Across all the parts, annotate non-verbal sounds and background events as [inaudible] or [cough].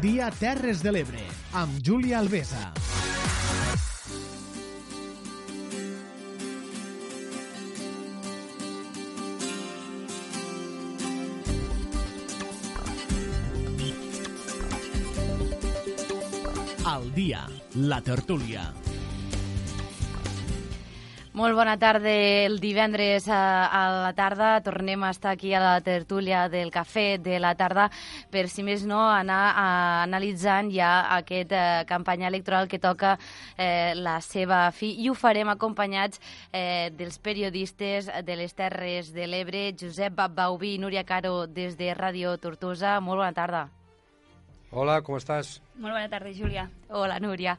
dia Terres de l'Ebre, amb Júlia Alvesa. Al dia, la tertúlia. Molt bona tarda. El divendres a, a la tarda tornem a estar aquí a la tertúlia del cafè de la tarda per, si més no, anar a, analitzant ja aquest eh, campanya electoral que toca eh, la seva fi i ho farem acompanyats eh, dels periodistes de les Terres de l'Ebre, Josep Bauví i Núria Caro des de Ràdio Tortosa. Molt bona tarda. Hola, com estàs? Molt bona tarda, Júlia. Hola, Núria.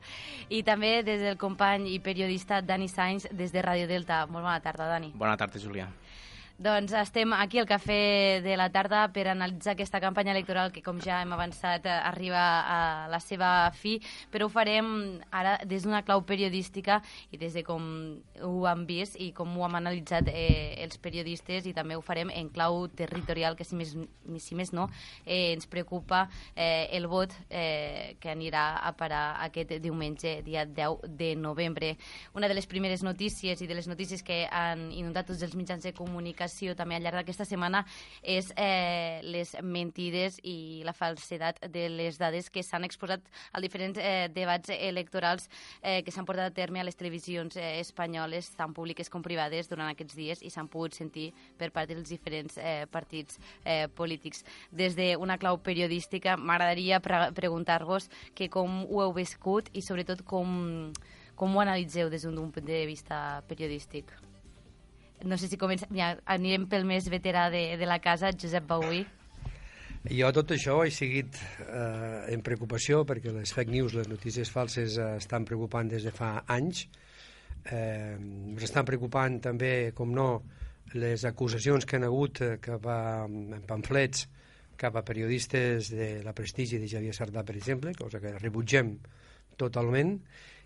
I també des del company i periodista Dani Sainz, des de Ràdio Delta. Molt bona tarda, Dani. Bona tarda, Júlia. Doncs estem aquí al Cafè de la Tarda per analitzar aquesta campanya electoral que, com ja hem avançat, eh, arriba a la seva fi, però ho farem ara des d'una clau periodística i des de com ho han vist i com ho hem analitzat eh, els periodistes i també ho farem en clau territorial, que si més, si més no, eh, ens preocupa eh, el vot eh, que anirà a parar aquest diumenge, dia 10 de novembre. Una de les primeres notícies i de les notícies que han inundat tots els mitjans de comunicació informació també al llarg d'aquesta setmana és eh, les mentides i la falsedat de les dades que s'han exposat als diferents eh, debats electorals eh, que s'han portat a terme a les televisions eh, espanyoles, tant públiques com privades, durant aquests dies i s'han pogut sentir per part dels diferents eh, partits eh, polítics. Des d'una clau periodística, m'agradaria pre preguntar-vos que com ho heu viscut i sobretot com, com ho analitzeu des d'un punt de vista periodístic. No sé si comença... Ja, anirem pel més veterà de, de la casa, Josep Bauí. Jo tot això he seguit eh, en preocupació perquè les fake news, les notícies falses, eh, estan preocupant des de fa anys. Eh, ens estan preocupant també, com no, les acusacions que han hagut eh, cap a en pamflets cap a periodistes de la prestigi de Javier Sardà, per exemple, cosa que rebutgem totalment,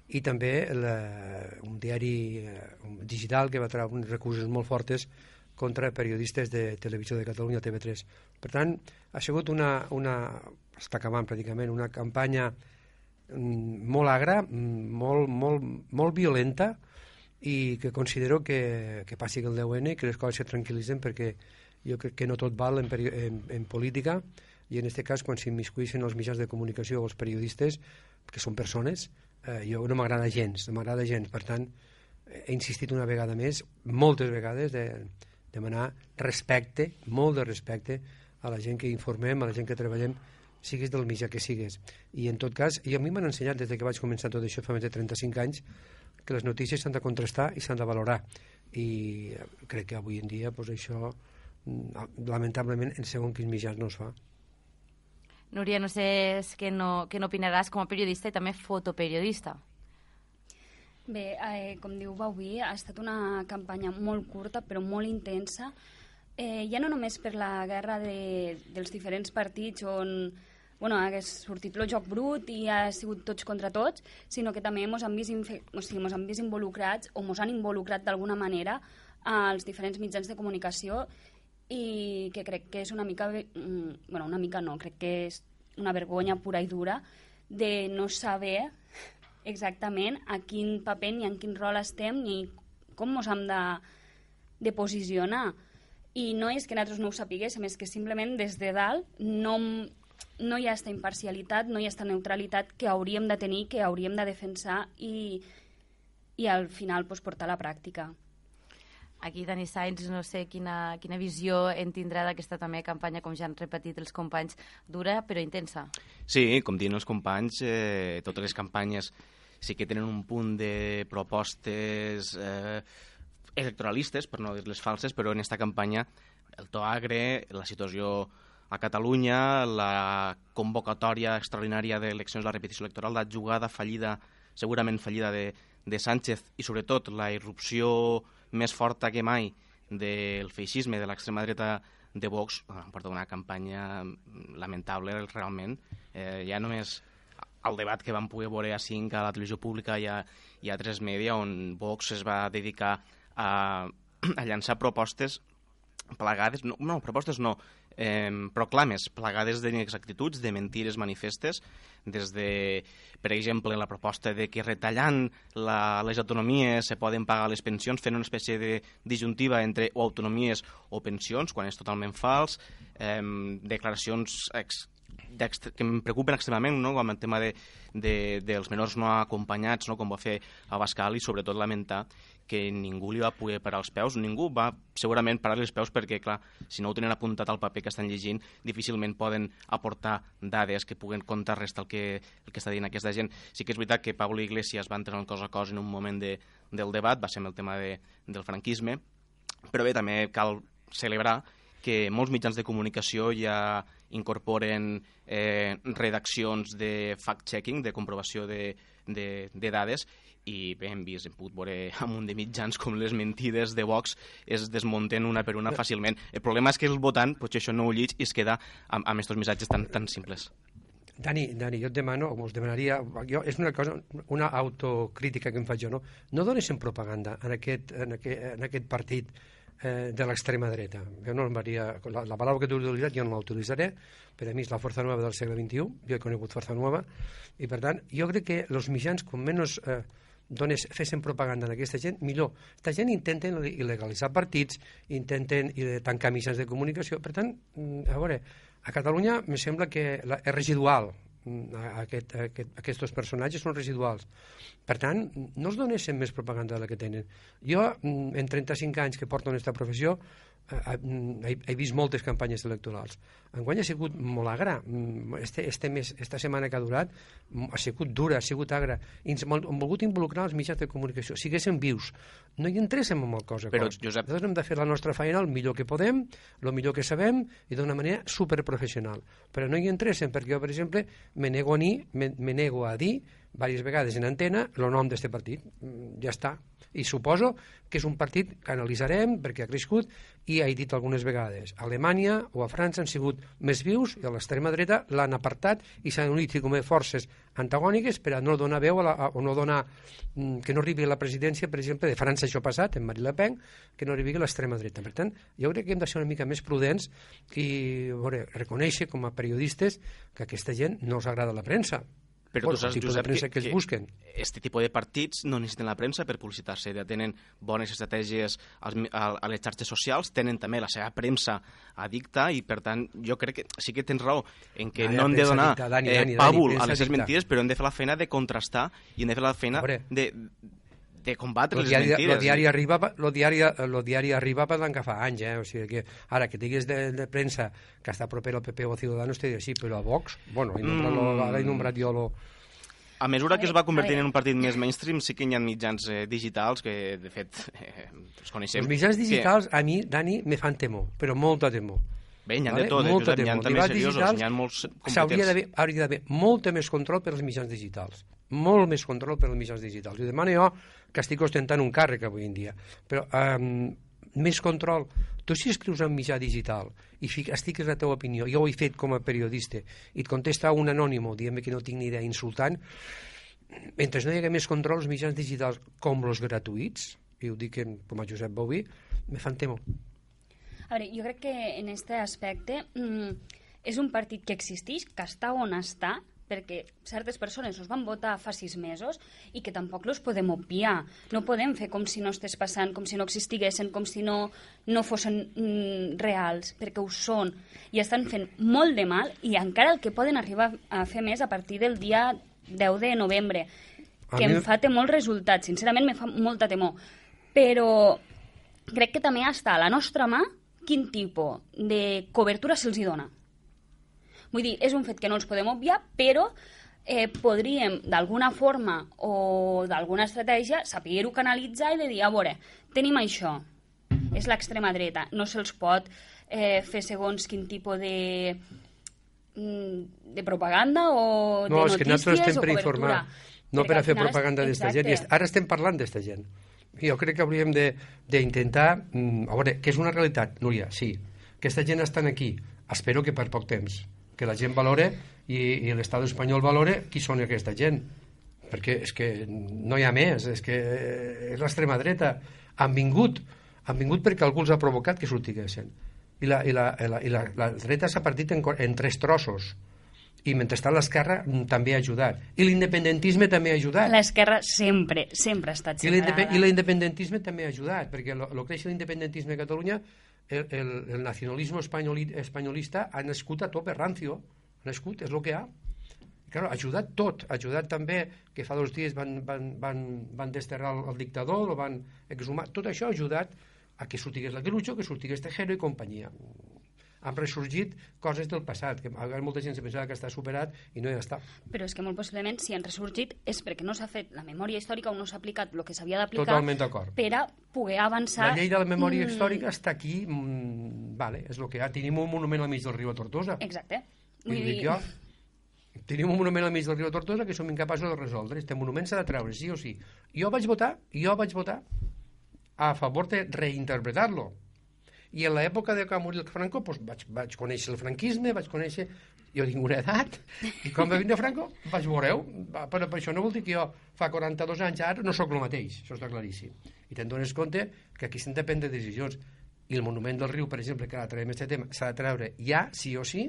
i també la, un diari eh, digital que va treure uns recursos molt fortes contra periodistes de Televisió de Catalunya, TV3. Per tant, ha sigut una, una està acabant pràcticament, una campanya mm, molt agra, mm, molt, molt, molt violenta i que considero que, que passi el 10N i que les coses se tranquil·litzen perquè jo crec que no tot val en, en, en política i en aquest cas quan s'immiscueixen els mitjans de comunicació o els periodistes, que són persones, eh, jo no m'agrada gens, no m'agrada gens, per tant, he insistit una vegada més, moltes vegades, de demanar respecte, molt de respecte a la gent que informem, a la gent que treballem, siguis del mitjà que sigues. I en tot cas, i a mi m'han ensenyat des que vaig començar tot això fa més de 35 anys, que les notícies s'han de contrastar i s'han de valorar. I crec que avui en dia pues, això, mm, lamentablement, en segon quins mitjans no es fa. Núria, no sé què no, què no opinaràs com a periodista i també fotoperiodista. Bé, eh, com diu Bauví, ha estat una campanya molt curta però molt intensa, eh, ja no només per la guerra de, dels diferents partits on bueno, hagués sortit el joc brut i ha sigut tots contra tots, sinó que també ens han vist, o sigui, mos han vist involucrats o ens han involucrat d'alguna manera als diferents mitjans de comunicació i que crec que és una mica, mm, bueno, una mica no, crec que és una vergonya pura i dura de no saber exactament a quin paper ni en quin rol estem ni com ens hem de, de posicionar. I no és que nosaltres no ho sapiguéssim, és que simplement des de dalt no, no hi ha aquesta imparcialitat, no hi ha aquesta neutralitat que hauríem de tenir, que hauríem de defensar i, i al final pues, portar a la pràctica. Aquí Dani Sainz, no sé quina, quina visió en tindrà d'aquesta també campanya, com ja han repetit els companys, dura però intensa. Sí, com diuen els companys, eh, totes les campanyes sí que tenen un punt de propostes eh, electoralistes, per no dir-les falses, però en aquesta campanya el to agre, la situació a Catalunya, la convocatòria extraordinària d'eleccions, la repetició electoral, la jugada fallida, segurament fallida de, de Sánchez i sobretot la irrupció més forta que mai del feixisme, de l'extrema dreta de Vox, han portat una campanya lamentable realment. Eh, ja només el debat que vam poder veure a 5 a la televisió pública i a, i a 3 Media, on Vox es va dedicar a, [clears throat] a llançar propostes plagades, no, no propostes no, eh, proclames plagades d'inexactituds, de mentires manifestes, des de, per exemple, la proposta de que retallant la, les autonomies se poden pagar les pensions, fent una espècie de disjuntiva entre o autonomies o pensions, quan és totalment fals, eh, declaracions ex, que em preocupen extremament, no? com el tema de, de, dels menors no acompanyats, no? com va fer Abascal, i sobretot lamentar que ningú li va poder parar els peus, ningú va segurament parar els peus perquè, clar, si no ho tenen apuntat al paper que estan llegint, difícilment poden aportar dades que puguen contrarrestar el que, el que està dient aquesta gent. Sí que és veritat que Pablo Iglesias va entrar en cosa a cosa en un moment de, del debat, va ser amb el tema de, del franquisme, però bé, també cal celebrar que molts mitjans de comunicació ja incorporen eh, redaccions de fact-checking, de comprovació de, de, de dades, i bé, hem vist, hem pogut veure [laughs] amb un de mitjans com les mentides de Vox es desmunten una per una fàcilment. El problema és que el votant potser això no ho llig i es queda amb, amb aquests missatges tan, tan simples. Dani, Dani, jo et demano, o us demanaria, jo, és una cosa, una autocrítica que em faig jo, no? No donessin propaganda en aquest, en aquest, en aquest partit eh, de l'extrema dreta. Jo no faria, la, la paraula que tu utilitzat jo no l'utilitzaré, per a mi és la força nova del segle XXI, jo he conegut força nova, i per tant, jo crec que els mitjans, com menys eh, dones, fessin propaganda d'aquesta gent, millor. Aquesta gent intenten il·legalitzar partits, intenten tancar mitjans de comunicació. Per tant, mm, a veure, a Catalunya me sembla que la, és residual mm, aquest, aquest, aquests personatges són residuals. Per tant, no es donessin més propaganda de la que tenen. Jo, mm, en 35 anys que porto en aquesta professió, he, he vist moltes campanyes electorals. Enguany ha sigut molt agra. Mm, este, este mes, esta setmana que ha durat mm, ha sigut dura, ha sigut agra. I ens hem volgut involucrar els mitjans de comunicació. Siguéssim vius. No hi interessem en el cos a Però, cos. Josep... Nosaltres hem de fer la nostra feina el millor que podem, el millor que sabem i d'una manera superprofessional. Però no hi interessem perquè jo, per exemple, me nego a, ni, me, me nego a dir diverses vegades en antena el nom d'aquest partit. Mm, ja està. I suposo que és un partit que analitzarem perquè ha crescut i he dit algunes vegades a Alemanya o a França han sigut més vius i a l'extrema dreta l'han apartat i s'han unit com a forces antagòniques per a no donar veu a la, a, o no donar mm, que no arribi a la presidència per exemple de França això passat en Marine Le Pen que no arribi a l'extrema dreta. Per tant jo crec que hem de ser una mica més prudents i veure, reconèixer com a periodistes que aquesta gent no els agrada la premsa però bueno, tu saps, Josep, que, que, que es busquen. este tipus de partits no necessiten la premsa per publicitar-se, ja tenen bones estratègies als, a, les xarxes socials, tenen també la seva premsa addicta i, per tant, jo crec que sí que tens raó en que Dani, no hem de donar dicta, Dani, eh, Dani, pàbul Dani, a les mentides, però hem de fer la feina de contrastar i hem de fer la feina de, de combatre lo les diari, mentides. Lo diari arriba, lo diari, lo diari arriba per que fa anys, eh? O sigui que ara que digues de, de premsa que està proper al PP o a Ciudadanos, te diré sí, però a Vox, bueno, he nombrat, Mm. lo, ara he nombrat jo lo, A mesura que es va convertint en un partit més mainstream, sí que hi ha mitjans eh, digitals que, de fet, [laughs] eh, els coneixem. Els mitjans digitals, a mi, Dani, me fan temor, però molta temor. Bé, n'hi ha Vale? de tot, Molta n'hi ha també seriosos, n'hi ha molts competents. d'haver hauria d'haver molt més control per als mitjans digitals. Molt més control per als mitjans digitals. I demano jo que estic ostentant un càrrec avui en dia. Però um, més control. Tu si escrius en mitjà digital i fic, estiques la teva opinió, jo ho he fet com a periodista, i et contesta un anònimo dient que no tinc ni idea insultant, mentre no hi hagi més control als mitjans digitals com els gratuïts, i ho dic com a Josep Bouví, me fan temor. A veure, jo crec que en aquest aspecte mm, és un partit que existeix, que està on està, perquè certes persones els van votar fa sis mesos i que tampoc los podem obviar. No podem fer com si no estés passant, com si no existiguessin, com si no, no fossin mm, reals, perquè ho són. I estan fent molt de mal i encara el que poden arribar a fer més a partir del dia 10 de novembre, A que mi- em fa temor el resultat. Sincerament, me fa molta temor. Però crec que també està a la nostra mà quin tipus de cobertura se'ls dona. Vull dir, és un fet que no els podem obviar, però eh, podríem, d'alguna forma o d'alguna estratègia, saber-ho canalitzar i de dir, a veure, tenim això, és l'extrema dreta, no se'ls pot eh, fer segons quin tipus de mm, de propaganda o No, de és que notícies nosaltres estem o per cobertura. informar, no per a fer propaganda d'esta gent. Ara estem parlant d'esta gent. Jo crec que hauríem d'intentar... mm, A veure, que és una realitat, Núria, sí. Que aquesta gent estan aquí. Espero que per poc temps. Que la gent valore i, i l'estat espanyol valore qui són aquesta gent. Perquè és que no hi ha més, és que és l'extrema dreta. Han vingut, han vingut perquè algú els ha provocat que sortiguessin. i la, i la, i la, i la, la dreta s'ha partit en, en tres trossos i mentrestant l'esquerra mm, també ha ajudat. I l'independentisme també ha ajudat. L'esquerra sempre, sempre ha estat separada. i l'independentisme també ha ajudat perquè el que creix l'independentisme a Catalunya el, el, el nacionalisme espanyoli, espanyolista ha nascut a tope rancio. Ha nascut, és el que ha. Claro, ha ajudat tot, ha ajudat també que fa dos dies van, van, van, van desterrar el, el dictador, el van exhumar, tot això ha ajudat a que sortigués la Guelucho, que sortigués Tejero i companyia. Han ressorgit coses del passat, que molta gent se pensava que està superat i no hi està. Però és que molt possiblement, si han ressorgit, és perquè no s'ha fet la memòria històrica o no s'ha aplicat el que s'havia d'aplicar Totalment d'acord. per a poder avançar... La llei de la memòria Mm, històrica està aquí, mm, vale, és el que ha. Tenim un monument al mig del riu a Tortosa. Exacte. Vull dir, jo, tenim un monument al mig del riu Tortosa que som incapaços de resoldre. Este monument s'ha de treure, sí o sí. Jo vaig votar, jo vaig votar a favor de reinterpretar-lo. I en l'època de que va morir el Franco doncs vaig, vaig conèixer el franquisme, vaig conèixer... Jo tinc una edat, i quan va vindre Franco vaig veure-ho, Va, però per això no vol dir que jo fa 42 anys ara no sóc el mateix, això està claríssim. I te'n dones compte que aquí s'han de prendre decisions. I el monument del riu, per exemple, que ara traiem aquest tema, s'ha de treure ja, sí o sí,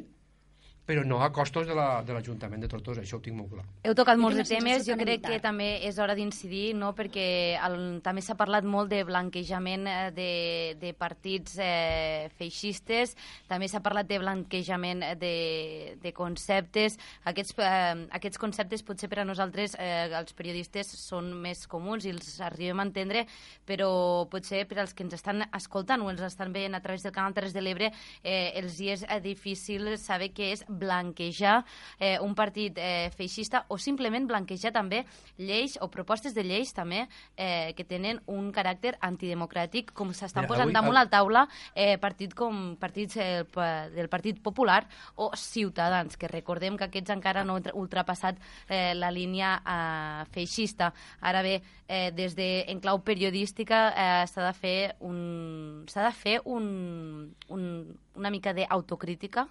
però no a costos de la- de l'Ajuntament de, Tortosa, això ho tinc molt clar. Heu tocat molts de temes, jo que crec que també és hora d'incidir, no? perquè el, també s'ha parlat molt de blanquejament eh, de, de partits eh, feixistes, també s'ha parlat de blanquejament de, de conceptes. Aquests, eh, aquests conceptes potser per a nosaltres, eh, els periodistes, són més comuns i els arribem a entendre, però potser per als que ens estan escoltant o ens estan veient a través del canal 3 de l'Ebre, eh, els hi és eh, difícil saber què és blanquejar eh, un partit eh, feixista o simplement blanquejar també lleis o propostes de lleis també eh, que tenen un caràcter antidemocràtic com s'estan posant avui- damunt la taula eh, partit com partits eh, del Partit Popular o Ciutadans, que recordem que aquests encara no han ultra- ultrapassat eh, la línia eh, feixista. Ara bé, eh, des de en clau periodística eh, s'ha de fer un s'ha de fer un, un, una mica d'autocrítica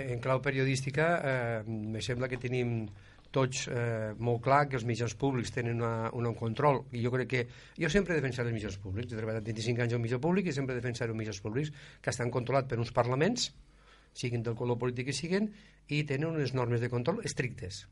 En clau periodística, eh, me sembla que tenim tots eh, molt clar que els mitjans públics tenen una, un control. I jo crec que jo sempre he defensat els mitjans públics. He treballat 25 anys en mitjà públic i sempre he defensat els mitjans públics que estan controlats per uns parlaments siguin del color polític que siguin i tenen unes normes de control estrictes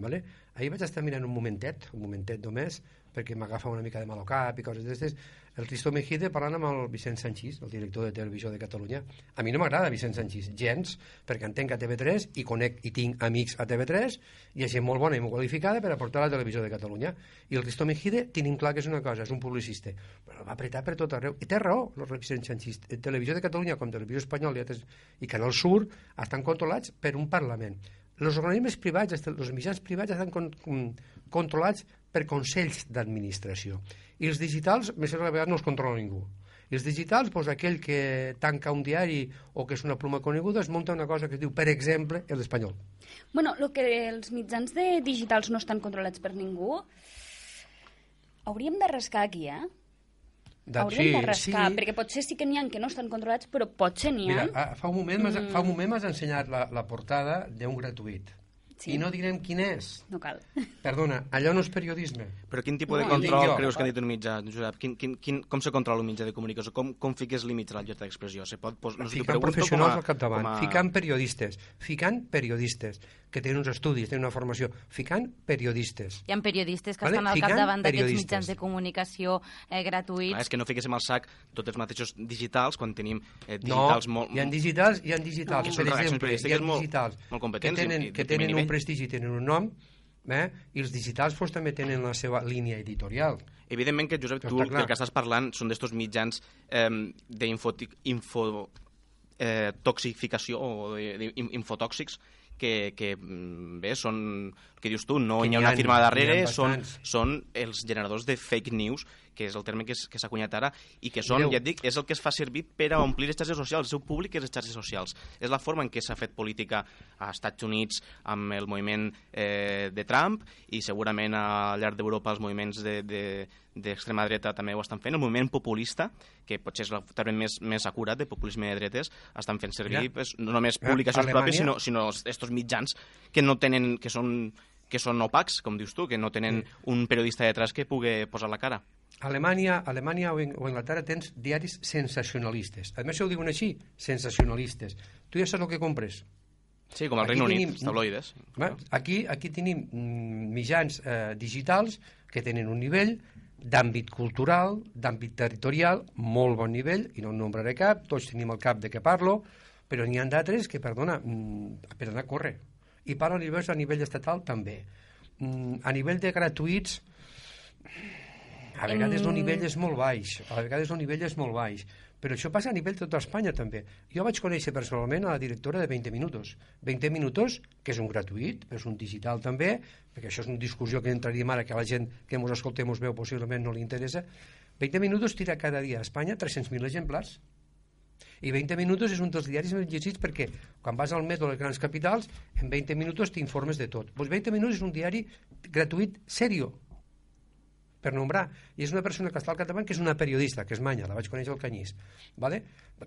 vale? ahir vaig estar mirant un momentet un momentet només perquè m'agafa una mica de mal al cap i coses d'aquestes el Risto Mejide parlant amb el Vicent Sanchís el director de Televisió de Catalunya. A mi no m'agrada Vicent Sanchís gens perquè entenc a TV3 i conec i tinc amics a TV3 i gent molt bona i molt qualificada per aportar a la televisió de Catalunya. I el Risto Mejide tenim clar que és una cosa és un publicista. Però va apretar per tot arreu. I té raó el Vicent Sanchís Televisió de Catalunya com Televisió Espanyola i, altres, i Canal Sur estan controlats per un Parlament els organismes privats, els mitjans privats estan con, con, controlats per consells d'administració. I els digitals, més a vegades no els controla ningú. I els digitals, doncs, aquell que tanca un diari o que és una pluma coneguda, es munta una cosa que es diu, per exemple, l'espanyol. Bueno, el que els mitjans de digitals no estan controlats per ningú, hauríem de rascar aquí, eh? De- hauríem de rascar, sí. perquè potser sí que n'hi ha que no estan controlats, però potser n'hi ha. Mira, fa un moment m'has m'has ensenyat la, la portada d'un gratuït. Sí. I no direm quin és. No cal. [laughs] Perdona, allò no és periodisme. Però quin tipus de No, control jo. creus que ha dit un mitjà, Josep? Quin, quin, quin, com se controla un mitjà de comunicació? Com, com fiques límits a la llibertat d'expressió? Se pot, pos, no ficant professionals com a- al capdavant, a- ficant periodistes, ficant periodistes que tenen uns estudis, tenen una formació, ficant periodistes. Hi ha periodistes que Vale, estan al ficant capdavant d'aquests mitjans de comunicació eh, gratuïts. Clar, és que no fiquéssim al sac tots els mateixos digitals quan tenim eh, No, digitals molt... hi ha digitals, hi ha digitals, Que per exemple, hi ha periodístiques molt- digitals molt que tenen, que tenen un nivell. prestigi, tenen un nom, eh? i els digitals doncs, també tenen la seva línia editorial. Evidentment que, Josep, tu del que estàs parlant són d'estos mitjans eh, d'info info, eh, toxificació o d'infotòxics que, que mm, bé, són, el que dius tu, no Que hi ha una han, firma darrere, són, són els generadors de fake news, que és el terme que s'ha cunyat ara, i que són, Mireu. ja et dic, és el que es fa servir per a omplir les xarxes socials, el seu públic és les xarxes socials. És la forma en què s'ha fet política a Estats Units amb el moviment eh, de Trump i segurament al llarg d'Europa els moviments de, de, d'extrema dreta també ho estan fent, el moviment populista, que potser és el terme més, més acurat de populisme de dretes, estan fent servir Mira. pues, no només Eh, publicacions Alemanya- pròpies, sinó, sinó estos mitjans que no tenen, que són que són opacs, com dius tu, que no tenen un periodista detrás que pugui posar la cara. A Alemanya, a Alemanya o, o Anglaterra tens diaris sensacionalistes. A més, ho diuen així, sensacionalistes. Tu ja saps el que compres. Sí, com al Reino Unit, tenim- tabloides. Va? Aquí, aquí tenim mm, mitjans eh, digitals que tenen un nivell d'àmbit cultural, d'àmbit territorial, molt bon nivell, i no en nombraré cap, tots tenim el cap de què parlo, però n'hi ha d'altres que, perdona, mm, per anar a córrer. I parlo a nivell, a nivell estatal també. Mm, a nivell de gratuïts, a vegades el nivell és molt baix, a vegades el nivell és molt baix, però això passa a nivell de tota Espanya també. Jo vaig conèixer personalment a la directora de 20 Minutos. 20 Minutos, que és un gratuït, és un digital també, perquè això és una discussió que entraríem ara, que la gent que ens escoltem us veu possiblement no li interessa. 20 Minutos tira cada dia a Espanya 300.000 exemplars. I 20 minuts és un dels diaris més llegits perquè quan vas al metro de les grans capitals, en 20 minuts t'informes de tot. Pues 20 minuts és un diari gratuït, serio, per nombrar. I és una persona que està al capdavant que és una periodista, que és Manya, la vaig conèixer al Canyís. Vale?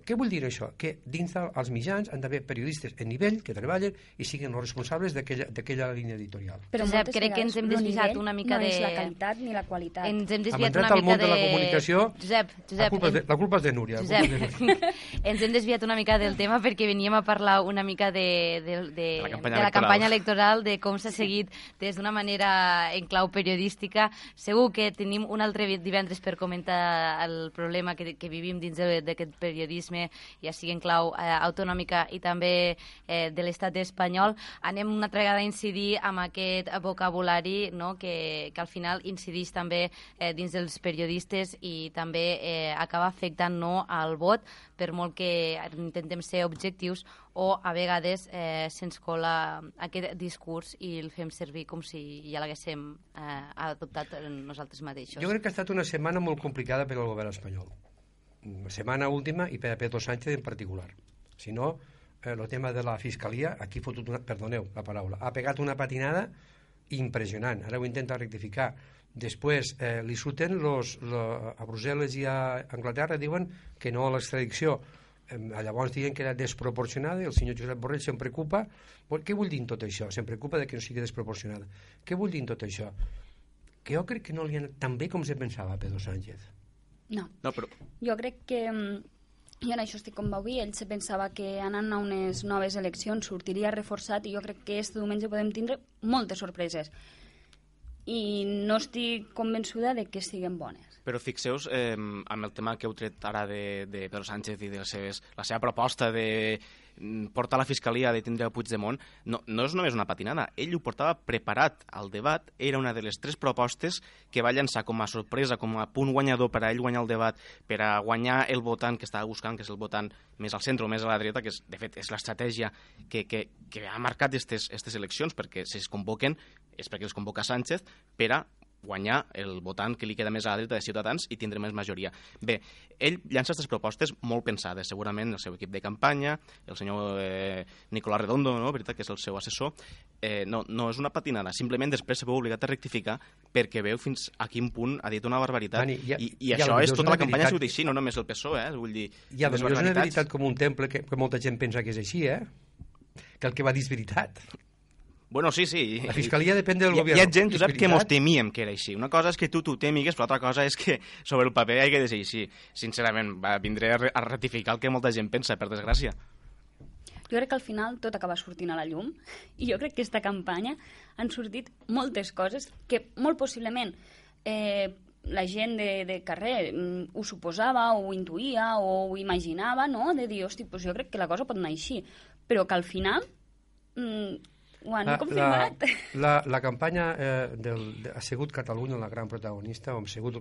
Què vull dir això? Que dins dels mitjans han d'haver periodistes en nivell que treballen i siguin els responsables d'aquella d'aquella línia editorial. Però Josep, crec que ens hem desviat una mica no és de- la qualitat ni la qualitat. Ens hem desviat una al mica món de de... la comunicació. Josep, La Josep, culpa, és de, en- la culpa és de Núria. la és de Núria. Josep, [laughs] ens hem desviat una mica del tema perquè veníem a parlar una mica de, de, de, De la campanya de la electoral. campanya electoral, de com s'ha seguit des d'una manera en clau periodística. Segur que tenim un altre divendres per comentar el problema que, que vivim dins d'aquest periodisme, ja sigui en clau eh, autonòmica i també eh, de l'estat espanyol. Anem una altra vegada a incidir amb aquest vocabulari no? que, que al final incideix també eh, dins dels periodistes i també eh, acaba afectant no, al vot per molt que intentem ser objectius o a vegades eh, se'ns cola aquest discurs i el fem servir com si ja l'haguéssim eh, adoptat nosaltres mateixos. Jo crec que ha estat una setmana molt complicada per al govern espanyol. Setmana última i per a Pedro Sánchez en particular. Si no, eh, el tema de la fiscalia, aquí ha fotut una, perdoneu la paraula, ha pegat una patinada impressionant. Ara ho intenta rectificar. Després eh, li surten los, lo, a Brussel·les i a Anglaterra diuen que no a l'extradició. Eh, llavors diuen que era desproporcionada i el senyor Josep Borrell se'n preocupa. Què vull dir tot això? Se'n preocupa de que no sigui desproporcionada. Què vull dir tot això? Que jo crec que no li ha anat tan bé com se pensava Pedro Sánchez. No, No, però jo crec que mm, i en això estic com va dir, ell se pensava que anant a unes noves eleccions sortiria reforçat i jo crec que este diumenge podem tindre moltes sorpreses i no estic convençuda de que siguin bones. Però fixeu-vos eh, amb el tema que heu tret ara de, de Pedro Sánchez i de les seves, la seva proposta de mm, portar la fiscalia de tindre a Puigdemont, no, no és només una patinada. Ell ho portava preparat al debat, era una de les tres propostes que va llançar com a sorpresa, com a punt guanyador per a ell guanyar el debat, per a guanyar el votant que estava buscant, que és el votant més al centre o més a la dreta, que és, de fet és l'estratègia que, que, que ha marcat aquestes eleccions, perquè si es convoquen és perquè els convoca Sánchez per a guanyar el votant que li queda més a la dreta de Ciutadans i tindre més majoria. Bé, ell llança aquestes propostes molt pensades, segurament el seu equip de campanya, el senyor eh, Nicolás Redondo, no? veritat que és el seu assessor, eh, no, no és una patinada, simplement després se veu obligat a rectificar perquè veu fins a quin punt ha dit una barbaritat Dani, hi ha- i, i ha això és tota la campanya ha veritat- sigut així, no només el PSOE, eh? vull dir, I a les és una veritat com un temple que, que molta gent pensa que és així, eh? Que el que va dir és veritat. Bueno, sí, sí. La fiscalia depèn del Hi, govern. hi ha gent, Josep, que mos temíem que era així. Una cosa és que tu t'ho temigues, però altra cosa és que sobre el paper hi de ser així. Sincerament, va, vindré a, a ratificar el que molta gent pensa, per desgràcia. Jo crec que al final tot acaba sortint a la llum i jo crec que aquesta campanya han sortit moltes coses que molt possiblement eh, la gent de, de carrer mm, ho suposava o ho intuïa o ho imaginava, no? De dir, hosti, doncs jo crec que la cosa pot anar així. Però que al final mm, ho han confirmat. La, la, la campanya eh, del, de, ha sigut Catalunya la gran protagonista, o ha sigut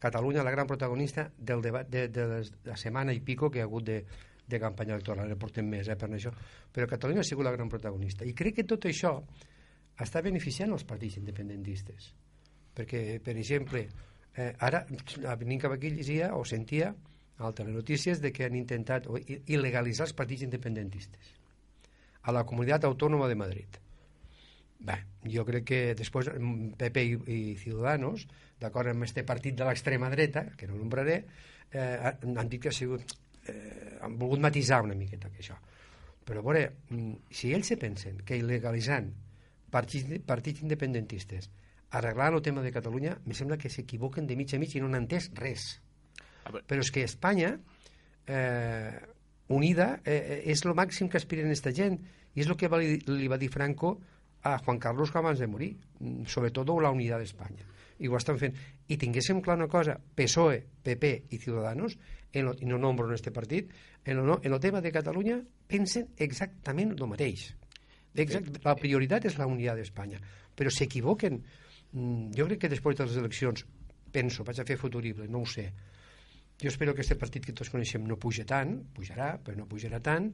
Catalunya la gran protagonista del debat de, de, les, de la setmana i pico que ha hagut de, de campanya electoral, ara portem més eh, per això, però Catalunya ha sigut la gran protagonista. I crec que tot això està beneficiant els partits independentistes. Perquè, per exemple, eh, ara, venint cap aquí, llegia o sentia a telenotícies de que han intentat o, il·legalitzar els partits independentistes a la Comunitat Autònoma de Madrid. Bé, jo crec que després mm, PP i, i Ciudadanos, d'acord amb este partit de l'extrema dreta, que no nombraré, eh, han dit que ha sigut... Eh, han volgut matisar una miqueta que això. Però, a veure, mm, si ells se pensen que il·legalitzant partits, partits independentistes, arreglar el tema de Catalunya, me sembla que s'equivoquen de mig a mig i no han entès res. Però és que Espanya, eh, unida, eh, és el màxim que aspiren aquesta gent, i és el que va, li, li va dir Franco a Juan Carlos abans de morir, mm, sobretot la unitat d'Espanya. I ho estan fent. I tinguéssim clar una cosa, PSOE, PP i Ciudadanos, en lo, i no nombro en este partit, en el, en el tema de Catalunya pensen exactament el mateix. Exact, la prioritat és la unitat d'Espanya. Però s'equivoquen. Mm, jo crec que després de les eleccions, penso, vaig a fer futurible, no ho sé, jo espero que aquest partit que tots coneixem no puja tant, pujarà, però no pujarà tant,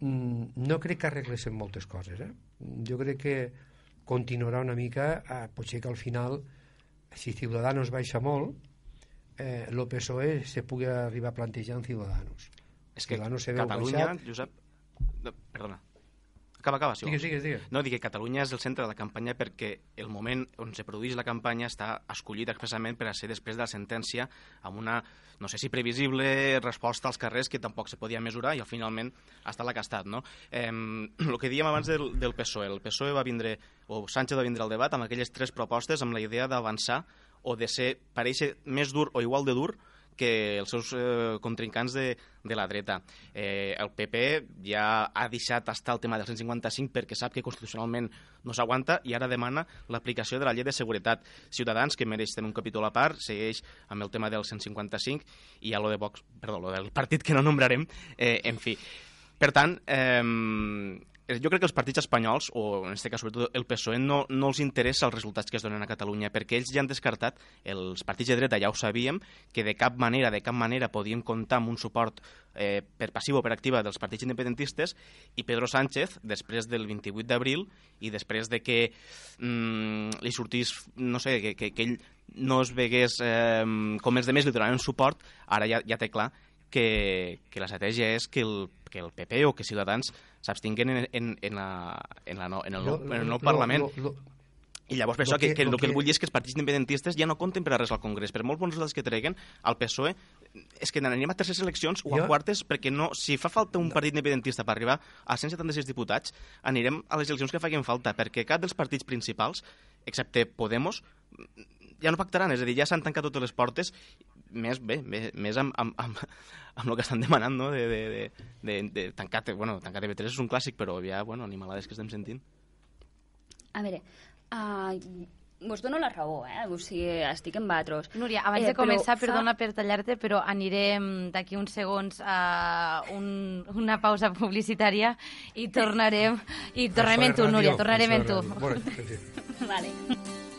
Mm, no crec que arreglessin moltes coses. Eh? Jo crec que continuarà una mica, eh, potser que al final, si Ciudadanos baixa molt, eh, el PSOE se pugui arribar a plantejar en Ciudadanos. És que Ciudadanos Catalunya, baixat... Josep... No, perdona. Acaba, acaba, si digues, digues, digues. No, dic que Catalunya és el centre de la campanya perquè el moment on se produeix la campanya està escollit expressament per a ser després de la sentència amb una, no sé si previsible, resposta als carrers que tampoc se podia mesurar i finalment ha estat la que ha estat, no? Eh, [clears throat] el que dèiem abans del, del PSOE, el PSOE va vindre, o Sánchez va vindre al debat amb aquelles tres propostes amb la idea d'avançar o de ser, pareixer més dur o igual de dur que els seus eh, contrincants de, de la dreta. Eh, el PP ja ha deixat estar el tema del 155 perquè sap que constitucionalment no s'aguanta i ara demana l'aplicació de la llei de seguretat. Ciutadans, que mereix tenir un capítol a part, segueix amb el tema del 155 i a lo de Vox, perdó, lo del partit que no nombrarem, eh, en fi. Per tant, eh, jo crec que els partits espanyols, o en aquest cas sobretot el PSOE, no, no els interessa els resultats que es donen a Catalunya, perquè ells ja han descartat, els partits de dreta ja ho sabíem, que de cap manera, de cap manera podien comptar amb un suport eh, per passiu o per activa dels partits independentistes, i Pedro Sánchez, després del 28 d'abril, i després de que mm, li sortís, no sé, que, que, que ell no es vegués eh, com els demés li donaven suport, ara ja, ja té clar que, que l'estratègia és que el, que el PP o que Ciutadans s'abstinguen en, en, en, la, en, la no, en, el, lo, en el nou lo, Parlament. Lo, lo, i llavors per això que, que, que, el que, que vull dir és que els partits independentistes ja no compten per a res al Congrés. Per molt bons resultats que treguen, al PSOE és que anirem a terceres eleccions o a jo... quartes perquè no, si fa falta un partit independentista per arribar a 176 diputats, anirem a les eleccions que facin falta, perquè cap dels partits principals, excepte Podemos, ja no pactaran, és a dir, ja s'han tancat totes les portes més bé, més, més amb, amb, amb, [laughs] amb el que estan demanant, no? De, de, de, de, de tancar, bueno, tancar TV3 és un clàssic, però ja, bueno, animalades que estem sentint. A veure, uh, vos dono la raó, eh? O sigui, estic en batros. Núria, abans eh, de començar, fa... perdona per tallar-te, però anirem d'aquí uns segons a un, una pausa publicitària i tornarem, i tornarem en tu, Núria, tornarem en tu. Vale.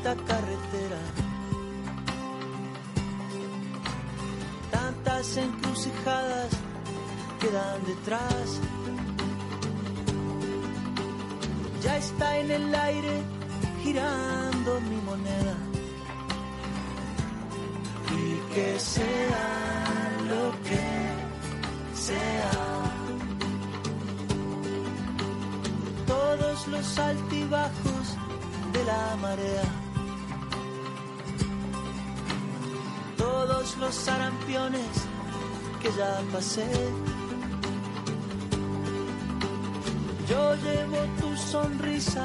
esta carretera. Tantas encrucijadas quedan detrás. Ya está en el aire girando mi moneda. Y que sea lo que sea. todos los altibajos de la marea. Yo llevo tu sonrisa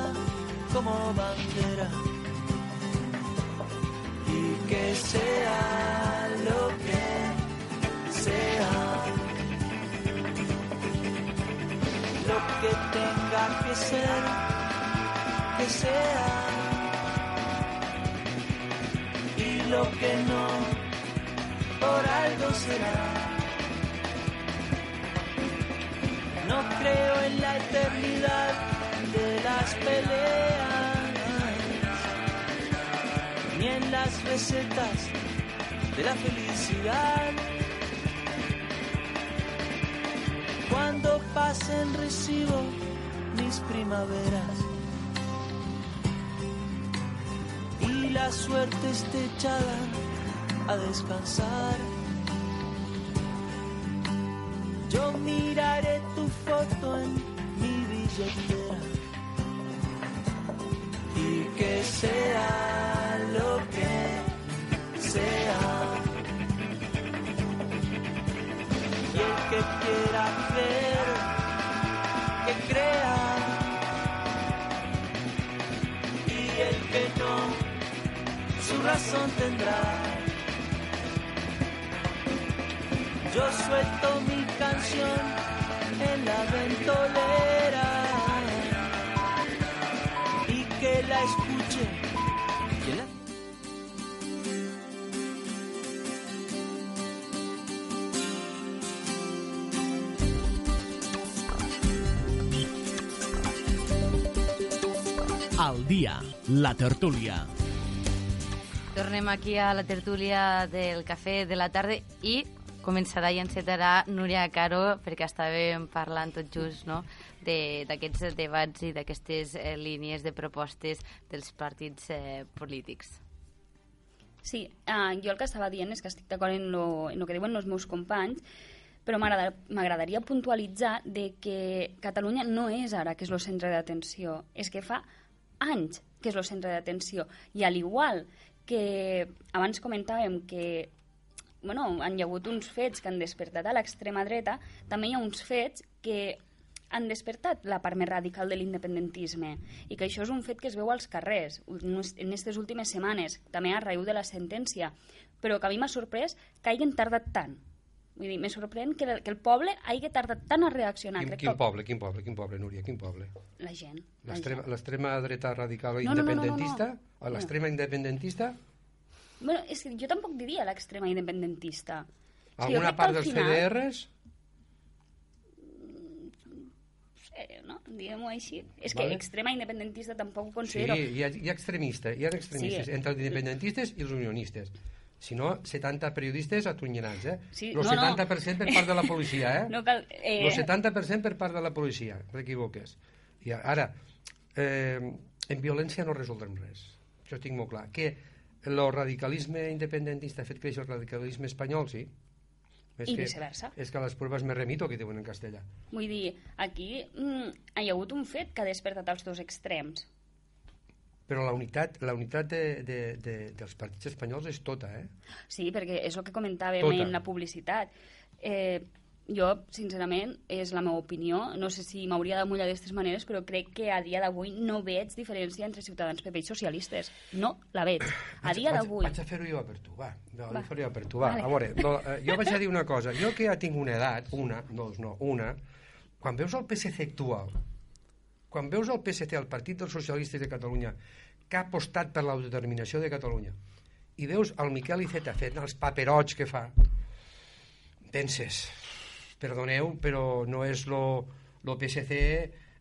como bandera. Y que sea lo que sea, lo que tenga que ser, que sea, y lo que no, por algo será. No creo en la eternidad de las peleas, ni en las recetas de la felicidad. Cuando pasen recibo mis primaveras y la suerte esté echada a descansar. Yo miraré tu foto en mi billetera y que sea lo que sea. Y el que quiera creer, que crea. Y el que no, su razón tendrá. Yo suelto mi canción en la ventolera y que la escuche. ¿Quién la- Al dia, la tertúlia. Tornem aquí a la tertúlia del cafè de la tarda i començarà i encetarà Núria Caro perquè estàvem parlant tot just no? de- d'aquests debats i d'aquestes eh, línies de propostes dels partits eh, polítics. Sí, uh, jo el que estava dient és que estic d'acord en lo que diuen els meus companys, però m'agrada- m'agradaria puntualitzar de que Catalunya no és ara que és el centre d'atenció, és que fa anys que és el centre d'atenció. I al igual que abans comentàvem que bueno, han hi ha hagut uns fets que han despertat a l'extrema dreta, també hi ha uns fets que han despertat la part més radical de l'independentisme i que això és un fet que es veu als carrers en aquestes últimes setmanes, també a raïu de la sentència, però que a mi m'ha sorprès que hagin tardat tant. Vull dir, me sorprèn que, el- que el poble hagi tardat tant a reaccionar. Quin, Crec quin que poble, quin poble, quin poble, Núria, quin poble? La gent. L'extrema dreta radical No, no, no, no, no, no. independentista? L'extrema independentista? Bueno, és que jo tampoc diria l'extrema independentista. És que jo Alguna part dels final- CDRs? Eh, no? Diguem-ho així. És Vale. que extrema independentista tampoc ho Sí, considero. hi ha, hi ha extremistes, hi ha extremistes Sí. entre els independentistes i els unionistes. Si no, 70 periodistes atunyenats, eh? Sí, el no, no. 70% per part de la policia, eh? [laughs] No cal... Eh, El 70% per part de la policia, no t'equivoques. I ara, eh, en violència no resoldrem res. Ho tinc molt clar. Que el radicalisme independentista ha fet créixer el radicalisme espanyol, sí. És I que, viceversa. És que a les proves me remito, que diuen en castellà. Vull dir, aquí mm, hi ha hagut un fet que ha despertat els dos extrems. Però la unitat, la unitat de, de, de, dels partits espanyols és tota, eh? Sí, perquè és el que comentàvem Tota. en la publicitat. Eh, jo, sincerament, és la meva opinió. No sé si m'hauria de mullar d'aquestes maneres, però crec que a dia d'avui no veig diferència entre ciutadans, PP i socialistes. No la veig. A dia d'avui. Vaig a fer-ho jo per tu, va. No, Va. jo per tu, va. Vale. A veure, no, eh, jo vaig a dir una [laughs] cosa. Jo que ja tinc una edat, una, dos, no, una, quan veus el PSC actual, quan veus el PSC, el Partit dels Socialistes de Catalunya, que ha apostat per l'autodeterminació de Catalunya, i veus el Miquel Iceta fent els paperots que fa, penses, perdoneu, però no és lo, lo PSC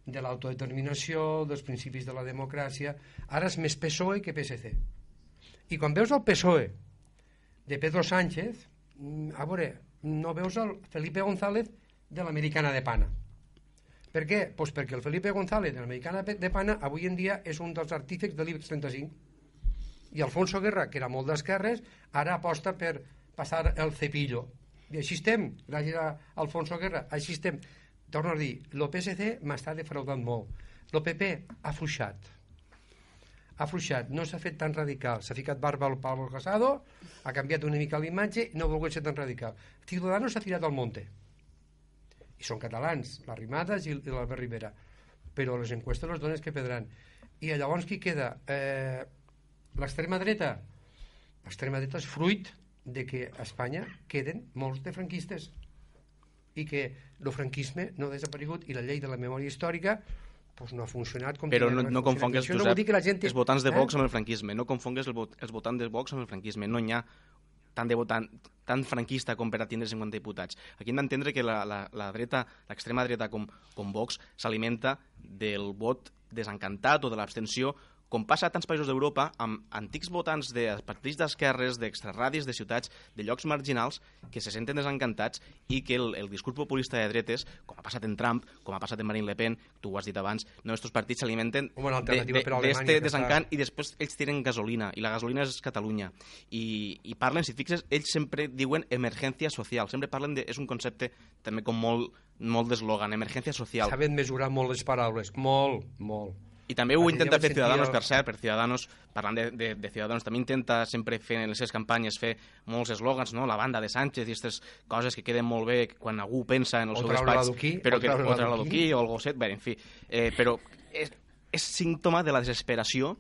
de l'autodeterminació, dels principis de la democràcia. Ara és més PSOE que PSC. I quan veus el PSOE de Pedro Sánchez, mm, a veure, no veus el Felipe González de l'americana de pana. Per què? Pues perquè el Felipe González de l'americana de pana avui en dia és un dels artífecs de l'IBEX 35. I Alfonso Guerra, que era molt d'esquerres, ara aposta per passar el cepillo. I així estem, gràcies a Alfonso Guerra, així estem. Torno a dir, el PSC m'està defraudant molt. El PP ha fluixat ha fluixat, no s'ha fet tan radical. S'ha ficat barba al Pablo Casado ha canviat una mica la imatge i no ha volgut ser tan radical. Ciudadanos s'ha tirat al monte. I són catalans, l'Arrimadas i, i l'Albert Rivera. Però les encuestes les dones que pedran. I llavors qui queda? Eh, l'extrema dreta. L'extrema dreta és fruit de que a Espanya queden molts de franquistes i que el franquisme no ha desaparegut i la llei de la memòria històrica pues no ha funcionat com Però no, no confongues, Això no dir que la gent... els votants de Eh? Vox amb el franquisme. No confongues el vot, els votants de Vox amb el franquisme. No n'hi ha tant de votant tan franquista com per a tindre 50 diputats. Aquí hem d'entendre que la, la, la dreta, l'extrema dreta com, com Vox s'alimenta del vot desencantat o de l'abstenció, com passa a tants països d'Europa, amb antics votants de partits d'esquerres, d'extrarradis, de ciutats, de llocs marginals, que se senten desencantats i que el, el discurs populista de dretes, com ha passat en Trump, com ha passat en Marine Le Pen, tu ho has dit abans, no, estos partits s'alimenten Alemanya, d'este que desencant i després ells tiren gasolina, i la gasolina és Catalunya. I, i parlen, si et fixes, ells sempre diuen emergència social, sempre parlen de... És un concepte també com molt, molt d'eslògan, emergència social. Saben mesurar molt les paraules, molt, molt. I també ho intenta fer Ciudadanos, per cert, per Ciudadanos, parlant de, de, de Ciudadanos, també intenta sempre fer en les seves campanyes fer molts eslògans, no? la banda de Sánchez i aquestes coses que queden molt bé quan algú pensa en el O seu despatx, però que, o treure-la d'aquí. d'aquí, o el gosset, bé, en fi. Eh, però és, és símptoma de la desesperació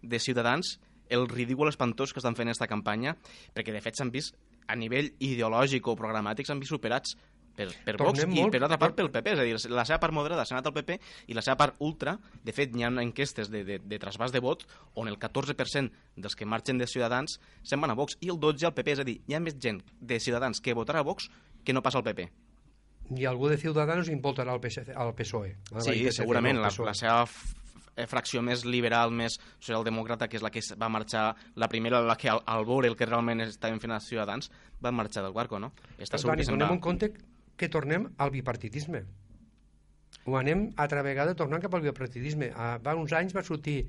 de Ciutadans el ridícul espantós que estan fent aquesta campanya, perquè de fet s'han vist a nivell ideològic o programàtic s'han vist superats per, per Vox i molt- per altra part pel PP, és a dir, la seva part moderada s'ha anat al PP i la seva part ultra, de fet hi ha enquestes de, de, de trasbàs de vot on el 14% dels que marxen de Ciutadans se'n van a Vox i el 12% al PP, és a dir, hi ha més gent de Ciutadans que votarà a Vox que no passa al PP. I algú de Ciudadanos importarà al, PSC, al PSOE. a la Sí, PSC, segurament, al la, PSOE. la seva f- fracció més liberal, més socialdemòcrata, que és la que va marxar, la primera, la que al, al veure el que realment estaven fent els ciutadans, van marxar del barco, no? Està segur Dani, que donem va. en compte que tornem al bipartidisme. Ho anem altra vegada tornant cap al bipartidisme. A, va uns anys va sortir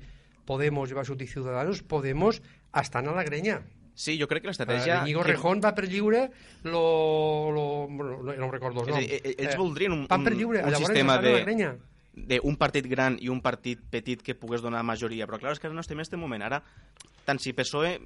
Podemos i va sortir Ciudadanos, Podemos estan a la grenya. Sí, jo crec que Uh, l'estratègia... Íñigo que- Rejón va per lliure lo, lo, no, no recordo És a noms. dir, e- ells voldrien un, van per un, lliure, un sistema a de, la grenya. d'un partit gran i un partit petit que pogués donar majoria. Però clar, és que ara no estem en aquest moment. Ara, tant si PSOE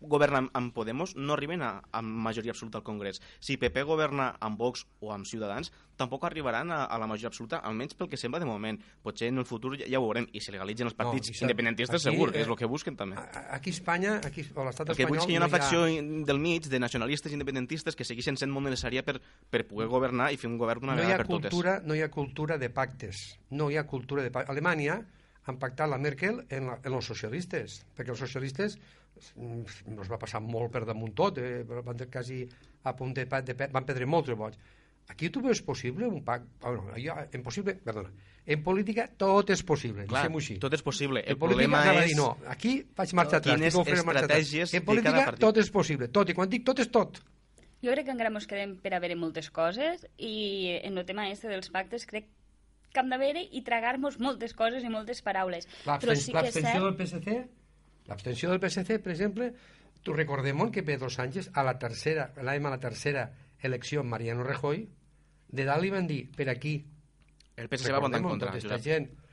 governa amb- Podemos, no arriben a, a majoria absoluta al Congrés. Si PP governa amb Vox o amb Ciutadans, tampoc arribaran a, a la majoria absoluta, almenys pel que sembla de moment. Potser en el futur ja, ja ho veurem. I si legalitzen els partits no, independentistes, aquí, segur, que eh, és el que busquen també. Aquí a Espanya, aquí, o l'estat El que espanyol... vull és que hi ha una fracció del mig de nacionalistes independentistes que segueixen sent molt necessària per, per poder governar i fer un govern d'una no vegada ha per totes. cultura, no hi ha cultura de pactes. No hi ha cultura de pactes. Alemanya han pactat la Merkel en, la, en els socialistes, perquè els socialistes mm, no es va passar molt per damunt tot, eh? van de quasi a punt de, de, van perdre molts vots. Aquí tu veus possible un pacte... Ah, no, jo, impossible, perdona. En política tot és possible, Clar, així. tot és possible. En El política problema és... dir, no, aquí faig marxa atrás. Quines fer marxa atrás. estratègies En política partit. tot és possible, tot, i quan dic tot és tot. Jo crec que encara ens quedem per a veure moltes coses i en el tema este dels pactes crec que hem de veure i tragar-nos moltes coses i moltes paraules. Però sí que és L'abstenció cert... del PSC, l'abstenció del PSC, per exemple, tu recordem que Pedro Sánchez a la tercera, l'any a la tercera elecció amb Mariano Rajoy, de dalt li van dir, per aquí, El PSC va votar en contra, tota esta Josep. gent.